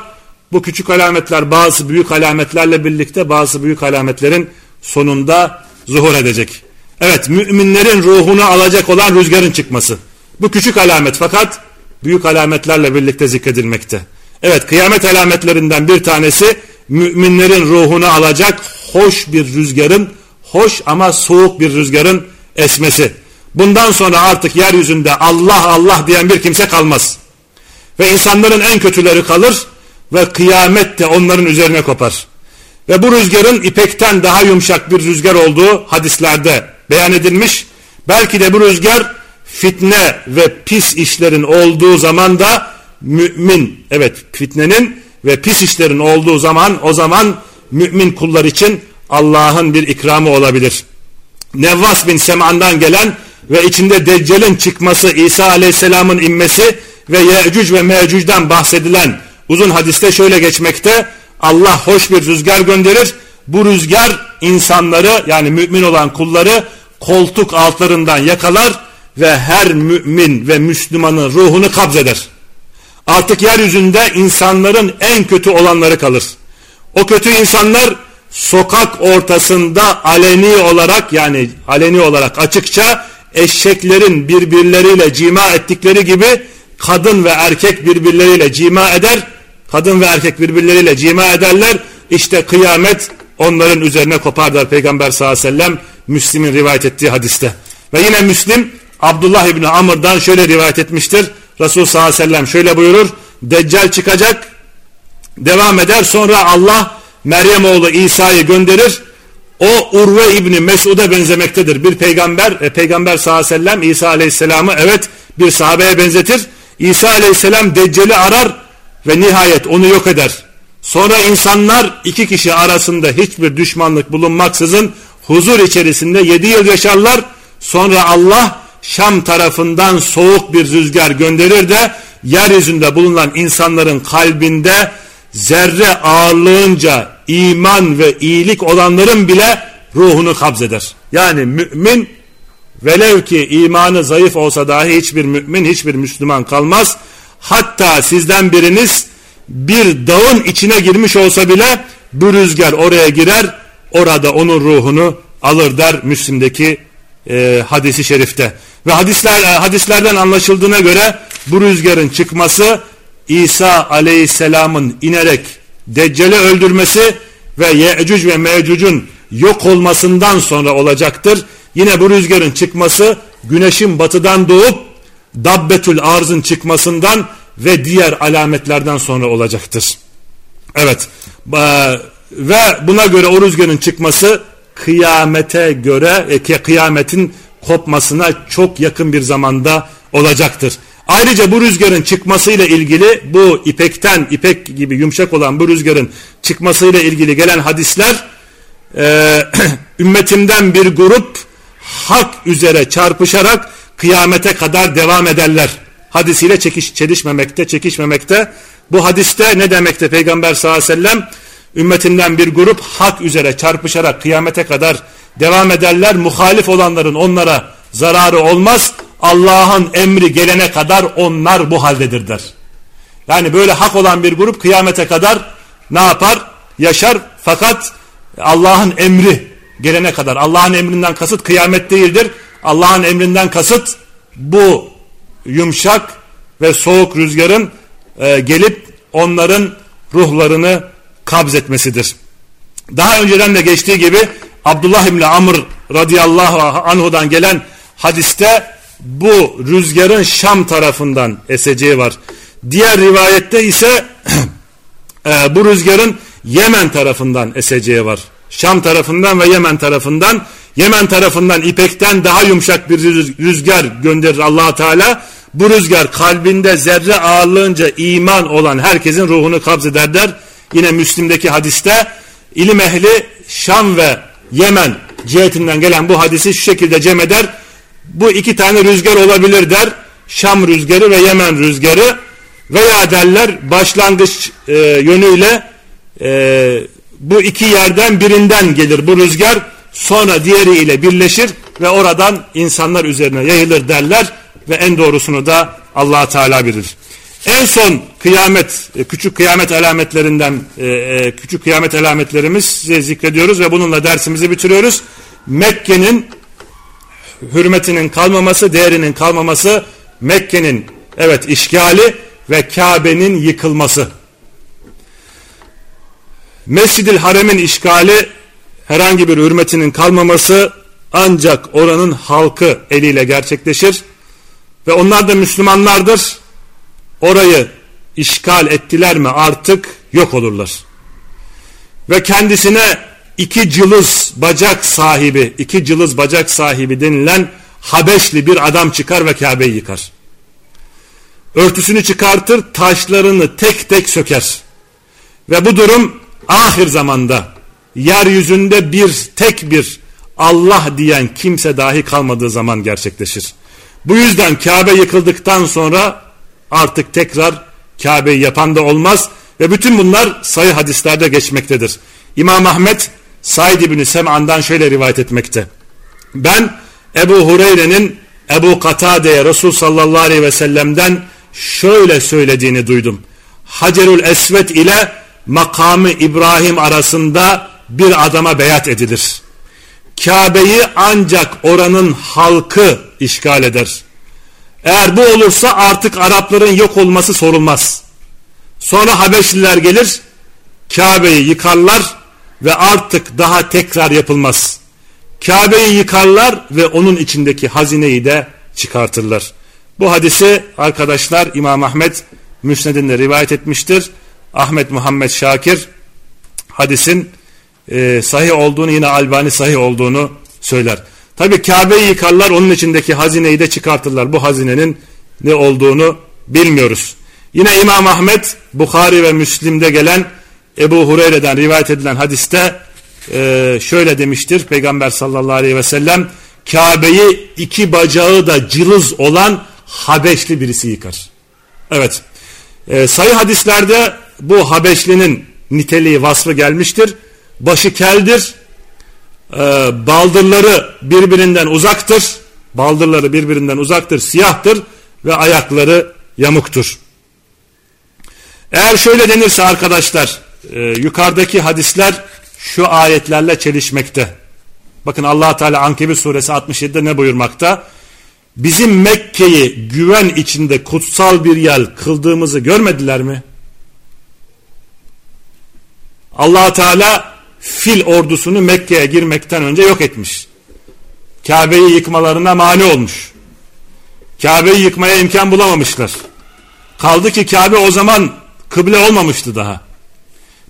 Bu küçük alametler bazı büyük alametlerle birlikte bazı büyük alametlerin sonunda zuhur edecek. Evet müminlerin ruhunu alacak olan rüzgarın çıkması. Bu küçük alamet fakat büyük alametlerle birlikte zikredilmekte. Evet kıyamet alametlerinden bir tanesi müminlerin ruhunu alacak hoş bir rüzgarın, hoş ama soğuk bir rüzgarın esmesi. Bundan sonra artık yeryüzünde Allah Allah diyen bir kimse kalmaz. Ve insanların en kötüleri kalır ve kıyamet de onların üzerine kopar. Ve bu rüzgarın ipekten daha yumuşak bir rüzgar olduğu hadislerde beyan edilmiş. Belki de bu rüzgar fitne ve pis işlerin olduğu zaman da mümin, evet fitnenin ve pis işlerin olduğu zaman o zaman mümin kullar için Allah'ın bir ikramı olabilir. Nevvas bin Sem'an'dan gelen ve içinde Deccal'in çıkması, İsa Aleyhisselam'ın inmesi ve Yecüc ve Mecüc'den bahsedilen uzun hadiste şöyle geçmekte. Allah hoş bir rüzgar gönderir. Bu rüzgar insanları yani mümin olan kulları koltuk altlarından yakalar ve her mümin ve Müslümanın ruhunu kabzeder. Artık yeryüzünde insanların en kötü olanları kalır. O kötü insanlar sokak ortasında aleni olarak yani aleni olarak açıkça eşeklerin birbirleriyle cima ettikleri gibi kadın ve erkek birbirleriyle cima eder. Kadın ve erkek birbirleriyle cima ederler. İşte kıyamet onların üzerine kopar der Peygamber sallallahu aleyhi ve sellem Müslim'in rivayet ettiği hadiste. Ve yine Müslim Abdullah İbni Amr'dan şöyle rivayet etmiştir. Resul sallallahu aleyhi ve sellem şöyle buyurur. Deccal çıkacak devam eder sonra Allah Meryem oğlu İsa'yı gönderir. O Urve İbni Mesud'a benzemektedir. Bir peygamber ve peygamber sallallahu aleyhi ve sellem İsa aleyhisselamı evet bir sahabeye benzetir. İsa aleyhisselam Deccal'i arar ve nihayet onu yok eder. Sonra insanlar iki kişi arasında hiçbir düşmanlık bulunmaksızın huzur içerisinde yedi yıl yaşarlar. Sonra Allah Şam tarafından soğuk bir rüzgar gönderir de yeryüzünde bulunan insanların kalbinde zerre ağırlığınca iman ve iyilik olanların bile ruhunu kabzeder. Yani mümin velev ki imanı zayıf olsa dahi hiçbir mümin hiçbir Müslüman kalmaz. Hatta sizden biriniz bir dağın içine girmiş olsa bile bu rüzgar oraya girer orada onun ruhunu alır der Müslim'deki e, hadisi şerifte. Ve hadisler, e, hadislerden anlaşıldığına göre bu rüzgarın çıkması İsa aleyhisselamın inerek Deccal'i öldürmesi ve Ye'cüc ve Me'cüc'ün yok olmasından sonra olacaktır. Yine bu rüzgarın çıkması güneşin batıdan doğup Dabbetül Arz'ın çıkmasından ve diğer alametlerden sonra olacaktır. Evet ve buna göre o rüzgarın çıkması kıyamete göre e, kıyametin kopmasına çok yakın bir zamanda olacaktır. Ayrıca bu rüzgarın çıkmasıyla ilgili bu ipekten ipek gibi yumuşak olan bu rüzgarın çıkmasıyla ilgili gelen hadisler e, ümmetimden bir grup hak üzere çarpışarak kıyamete kadar devam ederler. Hadisiyle çekiş, çelişmemekte, çekişmemekte. Bu hadiste ne demekte Peygamber sallallahu aleyhi ve sellem? Ümmetinden bir grup hak üzere çarpışarak kıyamete kadar devam ederler. Muhalif olanların onlara zararı olmaz. Allah'ın emri gelene kadar onlar bu haldedir der. Yani böyle hak olan bir grup kıyamete kadar ne yapar? Yaşar fakat Allah'ın emri gelene kadar. Allah'ın emrinden kasıt kıyamet değildir. Allah'ın emrinden kasıt bu yumuşak ve soğuk rüzgarın e, gelip onların ruhlarını kabz etmesidir. Daha önceden de geçtiği gibi Abdullah İbni Amr radıyallahu anhudan gelen hadiste bu rüzgarın Şam tarafından eseceği var. Diğer rivayette ise e, bu rüzgarın Yemen tarafından eseceği var. Şam tarafından ve Yemen tarafından Yemen tarafından ipekten daha yumuşak bir rüzgar gönderir allah Teala. Bu rüzgar kalbinde zerre ağırlığınca iman olan herkesin ruhunu kabzeder der. Yine Müslim'deki hadiste ilim ehli Şam ve Yemen cihetinden gelen bu hadisi şu şekilde cem eder. Bu iki tane rüzgar olabilir der. Şam rüzgarı ve Yemen rüzgarı veya derler başlangıç e, yönüyle e, bu iki yerden birinden gelir bu rüzgar sonra diğeriyle birleşir ve oradan insanlar üzerine yayılır derler ve en doğrusunu da allah Teala bilir. En son kıyamet, e, küçük kıyamet alametlerinden, e, e, küçük kıyamet alametlerimiz zikrediyoruz ve bununla dersimizi bitiriyoruz. Mekke'nin hürmetinin kalmaması, değerinin kalmaması, Mekke'nin evet işgali ve Kabe'nin yıkılması. Mescid-i Harem'in işgali herhangi bir hürmetinin kalmaması ancak oranın halkı eliyle gerçekleşir ve onlar da Müslümanlardır. Orayı işgal ettiler mi artık yok olurlar. Ve kendisine iki cılız bacak sahibi, iki cılız bacak sahibi denilen Habeşli bir adam çıkar ve Kabe'yi yıkar. Örtüsünü çıkartır, taşlarını tek tek söker. Ve bu durum ahir zamanda yeryüzünde bir tek bir Allah diyen kimse dahi kalmadığı zaman gerçekleşir. Bu yüzden Kabe yıkıldıktan sonra artık tekrar Kabe'yi yapan da olmaz ve bütün bunlar sayı hadislerde geçmektedir. İmam Ahmet Said İbni Sem'an'dan şöyle rivayet etmekte. Ben Ebu Hureyre'nin Ebu Katade'ye Resul sallallahu aleyhi ve sellem'den şöyle söylediğini duydum. Hacerül Esvet ile makamı İbrahim arasında bir adama beyat edilir. Kabe'yi ancak oranın halkı işgal eder. Eğer bu olursa artık Arapların yok olması sorulmaz. Sonra Habeşliler gelir, Kabe'yi yıkarlar ve artık daha tekrar yapılmaz. Kabe'yi yıkarlar ve onun içindeki hazineyi de çıkartırlar. Bu hadisi arkadaşlar İmam Ahmet Müsned'inde rivayet etmiştir. Ahmet Muhammed Şakir hadisin e, sahih olduğunu yine Albani sahih olduğunu söyler. Tabi Kabe'yi yıkarlar onun içindeki hazineyi de çıkartırlar. Bu hazinenin ne olduğunu bilmiyoruz. Yine İmam Ahmet Bukhari ve Müslim'de gelen Ebu Hureyre'den rivayet edilen hadiste e, şöyle demiştir Peygamber sallallahu aleyhi ve sellem Kabe'yi iki bacağı da cılız olan Habeşli birisi yıkar. Evet e, sayı hadislerde bu Habeşlinin niteliği vasfı gelmiştir. Başı keldir, e, baldırları birbirinden uzaktır, baldırları birbirinden uzaktır, siyahtır ve ayakları yamuktur. Eğer şöyle denirse arkadaşlar e, yukarıdaki hadisler şu ayetlerle çelişmekte. Bakın allah Teala Ankebir suresi 67'de ne buyurmakta? Bizim Mekke'yi güven içinde kutsal bir yer kıldığımızı görmediler mi? allah Teala fil ordusunu Mekke'ye girmekten önce yok etmiş. Kabe'yi yıkmalarına mani olmuş. Kabe'yi yıkmaya imkan bulamamışlar. Kaldı ki Kabe o zaman kıble olmamıştı daha.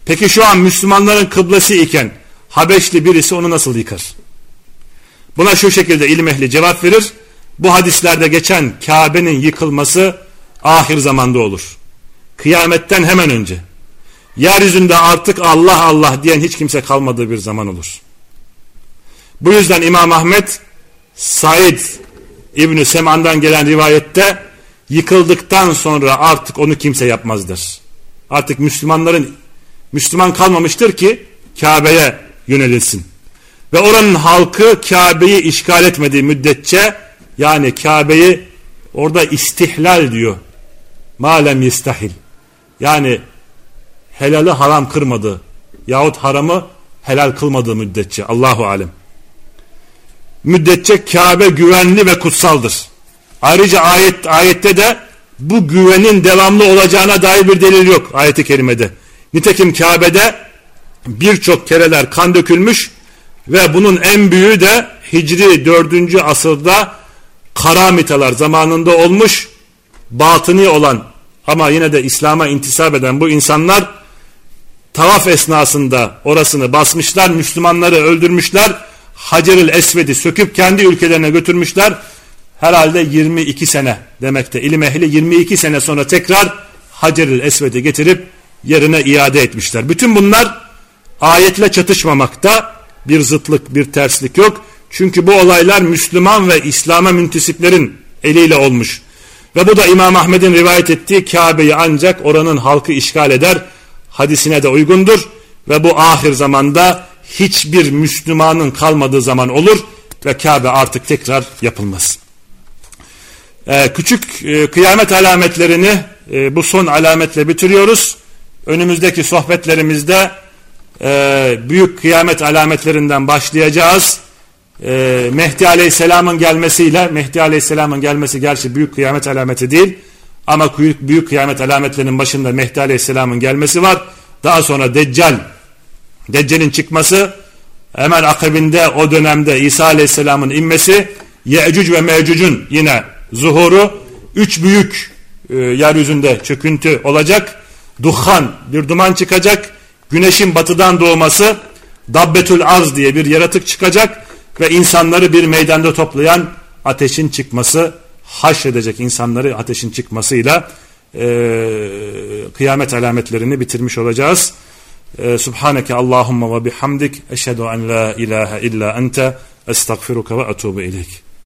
Peki şu an Müslümanların kıblesi iken Habeşli birisi onu nasıl yıkar? Buna şu şekilde ilim ehli cevap verir. Bu hadislerde geçen Kabe'nin yıkılması ahir zamanda olur. Kıyametten hemen önce. Yeryüzünde artık Allah Allah diyen hiç kimse kalmadığı bir zaman olur. Bu yüzden İmam Ahmet Said İbni Seman'dan gelen rivayette yıkıldıktan sonra artık onu kimse yapmazdır. Artık Müslümanların Müslüman kalmamıştır ki Kabe'ye yönelilsin. Ve oranın halkı Kabe'yi işgal etmediği müddetçe yani Kabe'yi orada istihlal diyor. Malem yistahil. Yani helali haram kırmadı yahut haramı helal kılmadığı müddetçe Allahu alem. Müddetçe Kabe güvenli ve kutsaldır. Ayrıca ayet ayette de bu güvenin devamlı olacağına dair bir delil yok ayeti kerimede. Nitekim Kabe'de birçok kereler kan dökülmüş ve bunun en büyüğü de Hicri 4. asırda karamitalar zamanında olmuş batıni olan ama yine de İslam'a intisap eden bu insanlar tavaf esnasında orasını basmışlar, Müslümanları öldürmüşler, Hacerül Esved'i söküp kendi ülkelerine götürmüşler. Herhalde 22 sene demekte. İlim ehli 22 sene sonra tekrar Hacerül Esved'i getirip yerine iade etmişler. Bütün bunlar ayetle çatışmamakta bir zıtlık, bir terslik yok. Çünkü bu olaylar Müslüman ve İslam'a müntisiplerin eliyle olmuş. Ve bu da İmam Ahmed'in rivayet ettiği Kabe'yi ancak oranın halkı işgal eder hadisine de uygundur. Ve bu ahir zamanda hiçbir Müslümanın kalmadığı zaman olur ve Kabe artık tekrar yapılmaz. Ee, küçük e, kıyamet alametlerini e, bu son alametle bitiriyoruz. Önümüzdeki sohbetlerimizde e, büyük kıyamet alametlerinden başlayacağız. E, Mehdi Aleyhisselam'ın gelmesiyle, Mehdi Aleyhisselam'ın gelmesi gerçi büyük kıyamet alameti değil. Ama büyük, büyük kıyamet alametlerinin başında Mehdi Aleyhisselam'ın gelmesi var. Daha sonra Deccal, Deccal'in çıkması, hemen akabinde o dönemde İsa Aleyhisselam'ın inmesi, Ye'cüc ve Mevcüc'ün yine zuhuru, üç büyük e, yeryüzünde çöküntü olacak duhan bir duman çıkacak. Güneşin batıdan doğması Dabbetül Arz diye bir yaratık çıkacak ve insanları bir meydanda toplayan ateşin çıkması haşredecek insanları ateşin çıkmasıyla e, kıyamet alametlerini bitirmiş olacağız. E, Subhaneke Allahumma ve bihamdik eşhedü en la ilahe illa ente estağfiruka ve etubu ileyk.